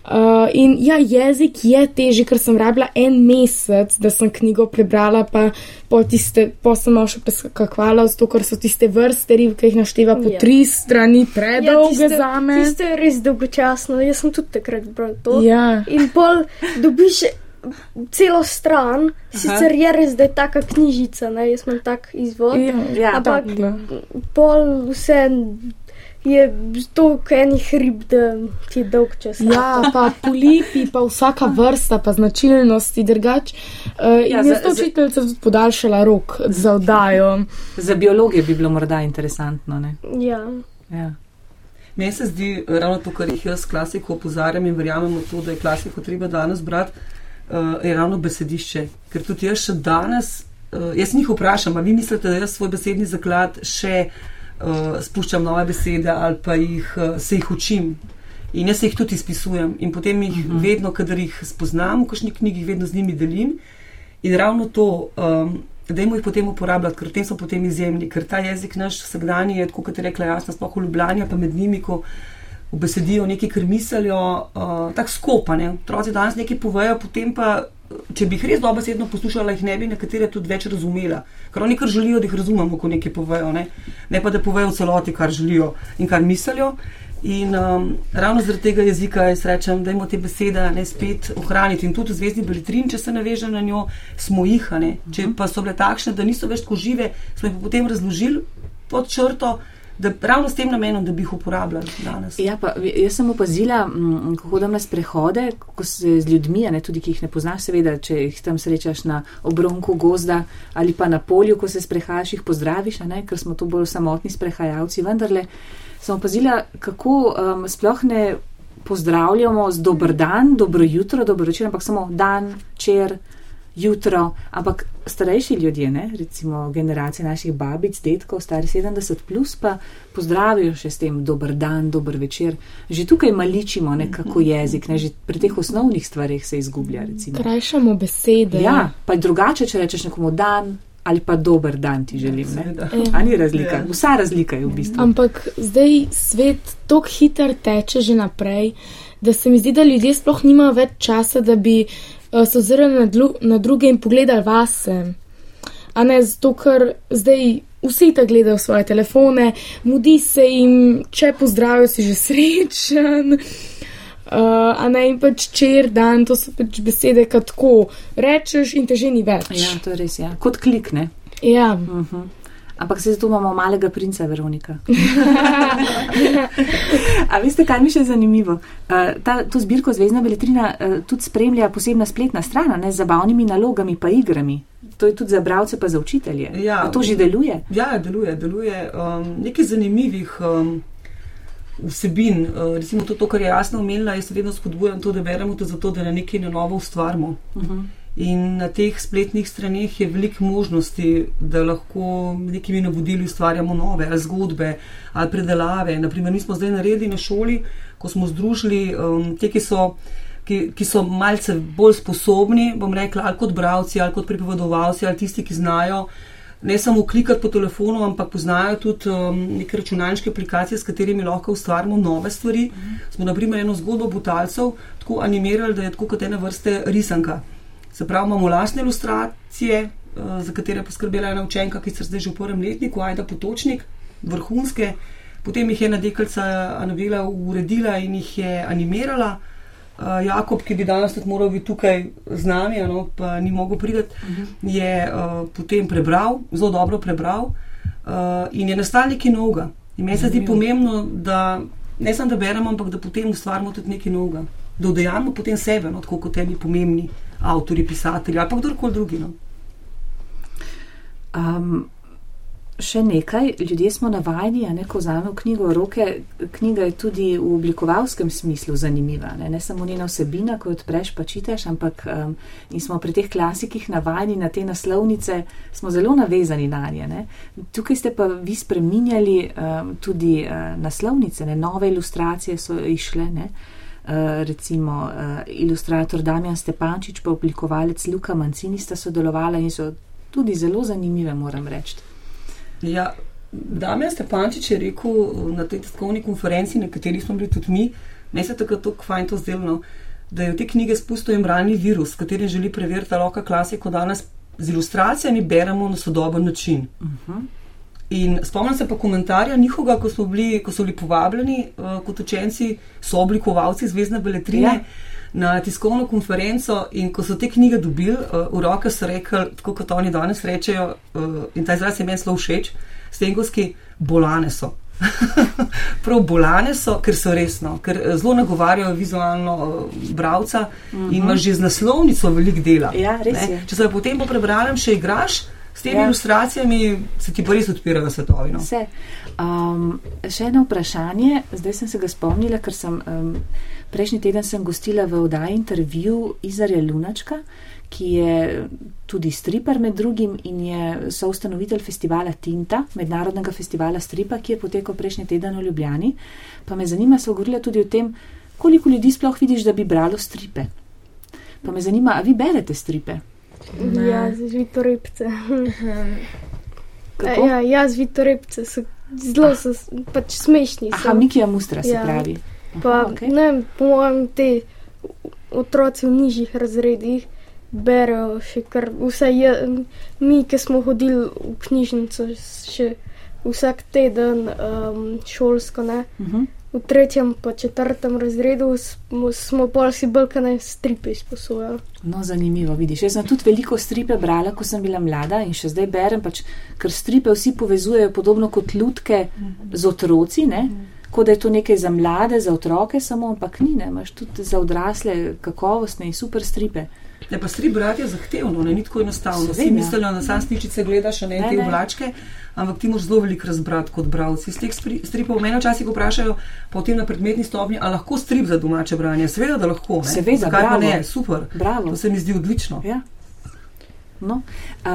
Uh, in ja, jezik je težji, ker sem rabila en mesec, da sem knjigo prebrala, pa po tiste, po sem malo še preskakvala, zato ker so tiste vrste rib, ki jih našteva po Ja. tri strani, predolge tiste- za me. Tisto je res dolgočasno, jaz sem tudi takrat bral to. Ja. In pol dobiš celo stran, sicer je res, da je taka knjižica, ne, jaz imam tak izvod. Ja, Ja, Ampak tak, da. pol vse je toliko enih rib, da ti je dolg čas. Ja, pa polipi, pa vsaka vrsta, pa značilnosti drugač. Uh, Ja, in za- jaz to za- učiteljica tudi podaljšala rok za oddajo. Za biologe bi bilo morda interesantno, ne? ja. Ja. Meni se zdi ravno to, kar jih jaz klasiko opozarjam in verjamem v to, da je klasiko treba danes brati, je ravno besedišče. Ker tudi jaz še danes, uh, jaz njih vprašam, a vi mislite, da jaz svoj besedni zaklad še uh, spuščam nove besede ali pa jih, uh, se jih učim. In jaz se jih tudi izpisujem in potem jih uh -huh. vedno, kadar jih spoznam v kakšni knjigi, vedno z njimi delim. In ravno to, um, da jim jih potem uporabljati, ker tem so potem izjemni, ker ta jezik naš vsakdanji je, kot je rekla Jasna, sploh v Ljubljani, pa med njimi, ko obesedijo nekaj, kar mislijo, uh, tako skopane. Otroci danes nekaj povejo, potem pa, če bi jih res dobesedno poslušala, jih ne bi nekatere tudi več razumela. Ker oni kar želijo, da jih razumemo, ko nekaj povejo, ne, ne pa da povejo v celoti, kar želijo in kar mislijo. In um, ravno zaradi tega jezika jaz rečem, da imamo te besede ne spet ohraniti. In tudi v zvezdi Beletrin, če se navežem na njo, smo jih, ne. Če pa so bile takšne, da niso več tako žive, smo jih potem razložili pod črto, da ravno s tem namenom, da bi jih uporabljali danes. Ja, pa jaz sem opazila, mm, ko hodim na sprehode, ko se z ljudmi, ne tudi, ki jih ne poznaš, seveda, če jih tam srečaš na obronku gozda ali pa na polju, ko se sprehajaš, jih pozdraviš, ne, ker smo tu bolj samotni sprehajalci. Vendarle sem opazila, kako um, sploh ne pozdravljamo z dober dan, dobro jutro, dobro večer, ampak samo dan, čer, jutro, ampak starejši ljudje, ne, recimo generacije naših babic, detkov, stari 70, plus, pa pozdravijo še s tem dober dan, dober večer. Že tukaj maličimo nekako jezik, ne, že pri teh osnovnih stvarih se izgublja. Recimo. Krajšamo besede. Ja, pa je drugače, če rečeš nekomu dan. Ali pa dober dan ti želim. Ali ni razlika? Ja. Vsa razlika je v bistvu. Ampak zdaj svet tako hitro teče že naprej, da se mi zdi, da ljudje sploh nimajo več časa, da bi se ozirali na, dlu, na druge in pogledali vase. A ne zato, ker zdaj vsi tako gledajo svoje telefone, mudi se jim, če pozdravijo, si že srečen. Uh, a ne in pač čer dan, to so pač besede, ki tako rečeš in te že ni več. Ja, to je res, ja. Kot klikne. Ja. Uh -huh. Ampak se zato imamo malega princa Veronika. A veste, kaj mi še zanimivo? Uh, ta, to zbirko Zvezdna beletrina uh, tudi spremlja posebna spletna stran ne, z zabavnimi nalogami pa igrami. To je tudi za bralce pa za učitelje. Ja, A to že deluje? Ja, deluje, deluje. Um, nekaj zanimivih um, vsebin, uh, recimo to, to, kar je jasno omenila, jaz vedno spodbujam to, da beremo to zato, da na nekaj na novo ustvarimo. Uh -huh. In na teh spletnih straneh je veliko možnosti, da lahko nekimi navodili ustvarjamo nove ali zgodbe ali predelave. Naprimer, mi smo zdaj naredili na šoli, ko smo združili um, te, ki so, ki, ki so malce bolj sposobni, bom rekla, ali kot bravci, ali kot pripovedovalci, ali tisti, ki znajo ne samo klikati po telefonu, ampak poznajo tudi um, neke računalniške aplikacije, s katerimi lahko ustvarjamo nove stvari. Mm. Smo naprimer eno zgodbo Butalcev tako animirali, da je tako kot ena vrste risanka. Se pravi, imamo lastne ilustracije, uh, za katere je poskrbela ena učenka, ki se zdaj že v prvem letniku, Ajda Potočnik, vrhunske. Potem jih je ena deklica Anavela uredila in jih je animirala. Uh, Jakob, ki bi danes tudi moral biti tukaj z nami, no, pa ni mogel priti, uh -huh. je uh, potem prebral, zelo dobro prebral uh, in je nastal nekaj novega. In meni se zdi pomembno, da ne samo da beremo, ampak da potem ustvarjamo tudi nekaj novega, da udejamo potem sebe, no, tako kot eni pomembni avtori, pisatelji ali pa kdorkoli drugi. No. Um, še nekaj, ljudje smo navajeni, da ko vzamemo knjigo v roke, knjiga je tudi v oblikovalskem smislu zanimiva. Ne, ne samo njena vsebina, ko jo odpreš, pa čitaš, ampak um, in smo pri teh klasikih navajeni na te naslovnice, smo zelo navezani na nje. Ne. Tukaj ste pa vi spreminjali um, tudi uh, naslovnice, ne, nove ilustracije so išle. Ne. Recimo uh, ilustrator Damjan Stepančič, pa oblikovalec Luka Mancini sta sodelovala in so tudi zelo zanimive, moram reči. Ja, Damien Stepančič je rekel na tej tiskovni konferenci, na kateri smo bili tudi mi, ne se tako tako fajn to zdelno, da je v te knjige spustil embralni virus, s katerim želi preveriti, da lahko klasiko danes z ilustracijami beremo na sodoben način. Uh -huh. In spomnim se pa komentarja njihovega, ko, bili, ko so bili povabljeni uh, kot učenci, so oblikovalci Zvezdne beletrine. Ja. Na tiskovno konferenco, in ko so te knjige dobili, uh, v roke so rekli, tako kot oni danes rečejo, uh, in ta izraz je meni zelo všeč, stengovski bolane so. Prav bolane so, ker so resno, ker zelo nagovarjajo vizualno uh, bralca uh -huh. in imaš že z naslovnico veliko dela. Ja, Če se potem po prebralem še igraš. S temi ja. ilustracijami se ti pa res odpirajo svetovi. No? Vse. Um, še eno vprašanje, zdaj sem se ga spomnila, ker sem um, prejšnji teden sem gostila v oddaji intervju Izarja Lunačka, ki je tudi striper med drugim in je soustanovitelj festivala Tinta, mednarodnega festivala stripa, ki je potekal prejšnji teden v Ljubljani. Pa me zanima, so govorila tudi o tem, koliko ljudi sploh vidiš, da bi bralo stripe. Pa me zanima, a vi berete stripe? Ne. Ja, z vitorepce. ja, ja, z vitorepce so zelo so, pač smešni. Aha, Mikija Mustra se ja. pravi. Aha, pa, okay. ne, po mojem, te otroci v nižjih razredih berejo še kar vse. Je, mi, ki smo hodili v knjižnico še vsak teden um, šolsko, ne. Uh -huh. V tretjem, pa četrtem razredu smo, smo pa si brkane stripe izposojali. No, zanimivo, vidiš. Jaz sem tudi veliko stripe brala, ko sem bila mlada in še zdaj berem, pač, ker stripe vsi povezujejo podobno kot lutke z otroci, ne? kot da je to nekaj za mlade, za otroke samo, ampak ni, ne, imaš tudi za odrasle kakovostne in super stripe. Ne, pa strip brati je zahtevno, ne, ni tako enostavno. Vsi mislijo, da sam sličice gledaš, ne, ne te vlačke, ampak ti moraš zelo veliko razbrati kot bralci. Iz teh stripov mene včasih vprašajo, potem na predmetni stopnji, ali lahko strip za domače branje. Seveda, da lahko. Ne. Seveda, Zakaj bravo. ne, super. Bravo. To se mi zdi odlično. Ja. No,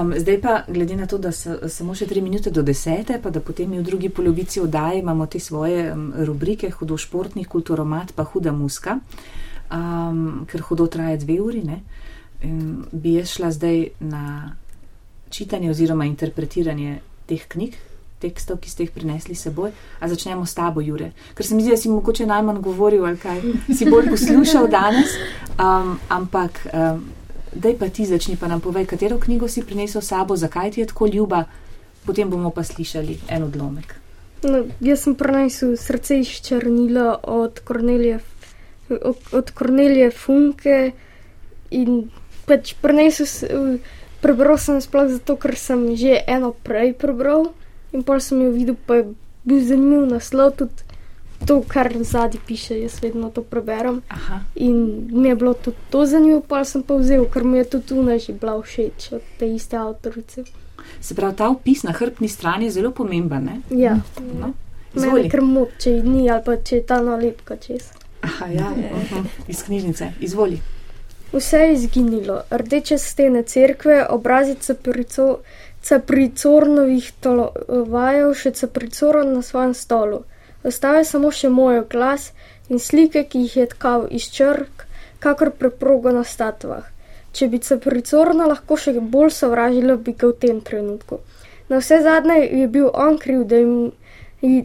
um, zdaj pa, glede na to, da so samo še tri minute do desete, pa da potem v drugi polovici oddaje imamo te svoje um, rubrike, hudo športnih, kulturomat, pa huda muska, um, ker hudo traje dve uri, ne, um, bi jaz šla zdaj na čitanje oziroma interpretiranje teh knjig, tekstov, ki ste jih prinesli seboj. A začnemo s tabo, Jure, ker se mi zdi, da si mogoče najmanj govoril, ali kaj si bolj poslušal danes, um, ampak. Um, Daj pa ti začni, pa nam povej, katero knjigo si prinesel s sabo, zakaj ti je tako ljuba, potem bomo pa slišali en odlomek. No, jaz sem prinesel srce iz črnila od Kornelije, od Kornelije Funke in pač prinesel, prebral sem sploh zato, ker sem že eno prej prebral in pa sem jo videl, pa je bil zanimiv naslov tudi to, kar zadnji piše, jaz vedno to preberem. Aha. In mi je bilo tudi to zanimivo, pa sem pa vzel, ker mi je tudi Tuna že bila všeč od te iste avtorice. Se pravi, ta opis na hrbtni strani je zelo pomemben. Ne? Ja, No, meni izvoli. je krmo, če ji ni ali pa če je ta nalepka čez. Aha, ja, uh-huh. iz knjižnice. Izvoli. Vse je izginilo, rdeče stene cerkve, obrazi caprico, capricornovih tolovajev, še capricoron na svojem stolu. Ostal je samo še moj glas in slike, ki jih je tkal iz črk, kakor preprogo na statvah. Če bi capricorna lahko še bolj sovražila, bi ga v tem trenutku. Na vse zadnje je bil on kriv, da jim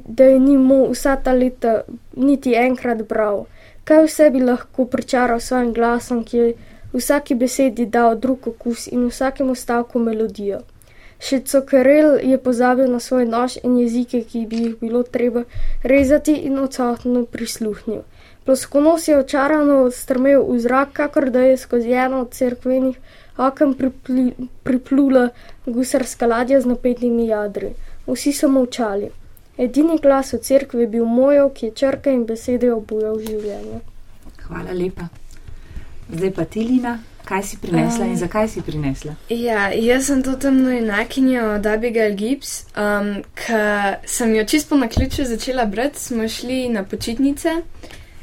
da je ni mu vsa ta leta niti enkrat bral. Kaj vse bi lahko pričaral s svojim glasom, ki je vsaki besedi dal drug okus in vsakemu stavku melodijo. Še Cokerel je pozabil na svoj nož in jezike, ki bi jih bilo treba rezati in odsotno prisluhnil. Ploskonos je očarano strmel v zrak, kakor da je skozi eno od cerkvenih oken pripli, priplula gusarska ladja z napetimi jadri. Vsi so molčali. Edini glas v cerkvi je bil mojov, ki je črke in besede obujal življenje. Hvala lepa. Zdaj pa ti, Lina, kaj si prinesla in zakaj si prinesla? Ja, jaz sem to temno enakinjo od Abigail Gibbs, um, ki sem jo čisto na ključu začela brati, smo šli na počitnice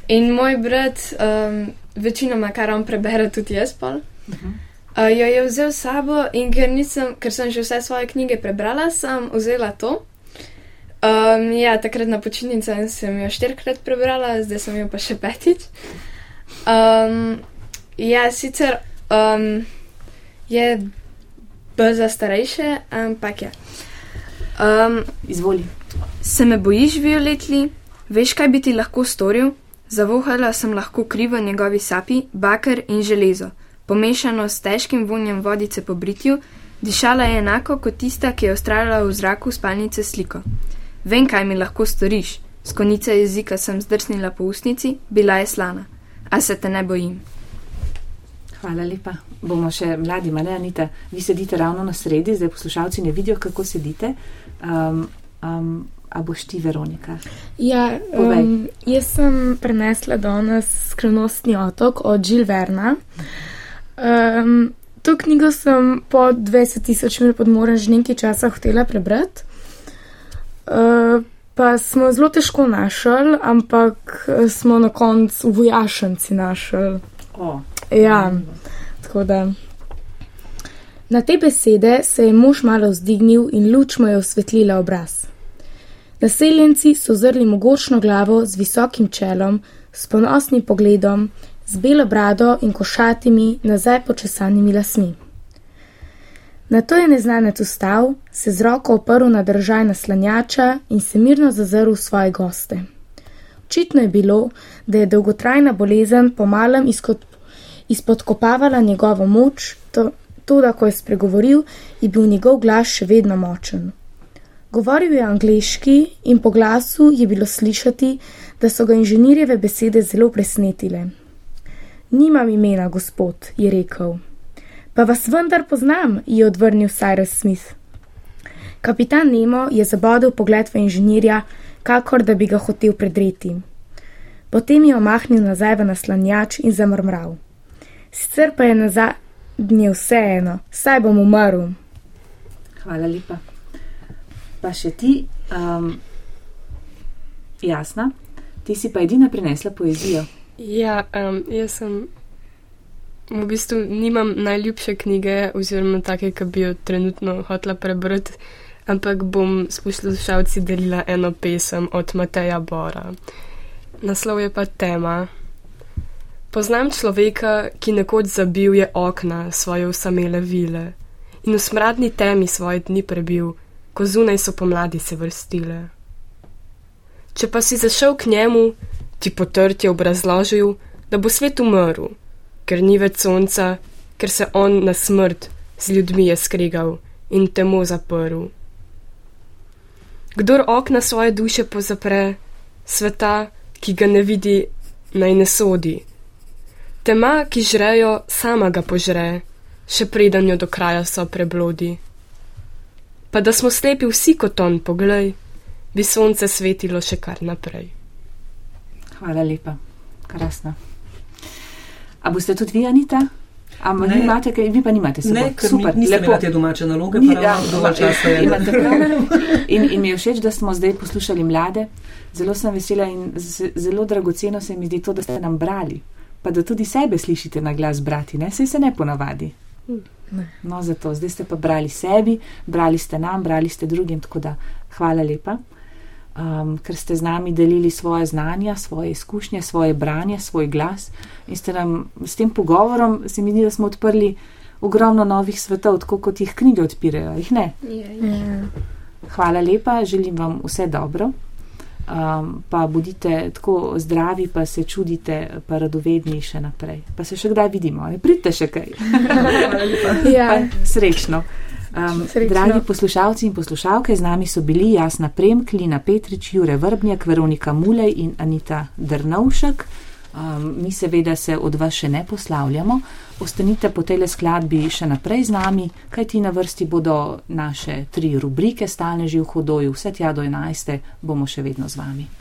in moj brat, um, večinoma kar on prebere, tudi jaz pol. Uh, jo je vzel s sabo in ker, nisem, ker sem že vse svoje knjige prebrala, sem vzela to. Um, ja, takrat na počitnicah sem jo štirikrat prebrala, zdaj sem jo pa še petič. Um, ja, sicer um, je bolj za starejše, ampak ja. Um, Izvoli. se me bojiš, Violetli? Veš, kaj bi ti lahko storil? Zavohala sem lahko kri v njegovi sapi, baker in železo, pomešano s težkim vonjem vodice po britju, dišala je enako kot tista, ki je ustrajala v zraku spalnice sliko. Vem, kaj mi lahko storiš. S konice jezika sem zdrsnila po usnici, bila je slana. A se te ne bojim. Hvala lepa. Bomo še mladi, male Anita. Vi sedite ravno na sredi, zdaj poslušalci ne vidijo, kako sedite. Um, um, a boš ti, Veronika? Ja, Povej. um, jaz sem prenesla danes Skrivnostni otok od Žil Verna. Um, to knjigo sem po 20 tisoč mil podmora že nekaj časa hotela prebrati. Uh, pa smo zelo težko našli, ampak eh, smo na koncu v vojašnici našli. O, Ja, tako da. Na te besede se je mož malo vzdignil in luč mu je osvetlila obraz. Naseljenci so zrli mogočno glavo z visokim čelom, s ponosnim pogledom, z belo brado in košatimi, nazaj počesanimi lasmi. Na to je neznanec ustal, se z roko oprl na držaj naslanjača in se mirno zazrl v svoje goste. Očitno je bilo, da je dolgotrajna bolezen pomalem izpodkopavala njegovo moč, to, to, da ko je spregovoril, je bil njegov glas še vedno močen. Govoril je angliški in po glasu je bilo slišati, da so ga inženirjeve besede zelo presnetile. Nimam imena, gospod, je rekel. Pa vas vendar poznam, je odvrnil Cyrus Smith. Kapitan Nemo je zabodel pogled v inženirja, kakor da bi ga hotel predreti. Potem je omahnil nazaj v naslanjač in zamrmral. Sicer pa je na zadnje vseeno, saj bom umrl. hvala lepa. Pa še ti, um, jasna, ti si pa edina prinesla poezijo. Ja, um, jaz sem v bistvu nimam najljubše knjige, oziroma take, ki bi jo trenutno hotla prebrati, ampak bom s poslušalci delila eno pesem od Mateja Bora. Naslov je pa tema. Poznam človeka, ki nekoč zabil je okna svoje usamele vile in v smradni temi svoje dni prebil, ko zunaj so pomladi se vrstile. Če pa si zašel k njemu, ti potrt je obrazložil, da bo svet umrl, ker ni več sonca, ker se on na smrt z ljudmi je skregal in temu zaprl. Kdor okna svoje duše pozapre, sveta, ki ga ne vidi, naj ne sodi. Tema, ki žrejo, sama ga požre, še preden jo do kraja so preblodi. Pa da smo slepi vsi kot on, poglej, bi sonce svetilo še kar naprej. Hvala lepa, krasno. A boste tudi vi, Anita? Ampak vi imate, kaj, vi pa nimate se. Ne, Super, nisem imela te domače naloge, Ni- pa ja, ravno dovolj časa je. imate prav. In, in mi je všeč, da smo zdaj poslušali mlade. Zelo sem vesela in z, zelo dragoceno se mi zdi to, da ste nam brali. Pa da tudi sebe slišite na glas brati, ne? Sej se ne ponavadi. No, zato zdaj ste pa brali sebi, brali ste nam, brali ste drugim, tako da hvala lepa, um, ker ste z nami delili svoje znanja, svoje izkušnje, svoje branje, svoj glas in ste nam s tem pogovorom, se mi zdi, da smo odprli ogromno novih svetov, tako kot jih knjige odpirajo, jih ne. Hvala lepa, želim vam vse dobro. Um, pa bodite tako zdravi, pa se čudite, pa radovedni še naprej. Pa se še kdaj vidimo, ne pridite še kaj. Ja. Pa srečno. Um, Srečno. dragi poslušalci in poslušalke, z nami so bili Jasna Premk, Lina Petrič, Jure Vrbnjak, Veronika Mulej in Anita Drnovšek. Um, mi seveda se od vas še ne poslavljamo. Ostanite po tej skladbi še naprej z nami, kajti na vrsti bodo naše tri rubrike, stalne že v hodoju, vse tja do 11. bomo še vedno z vami.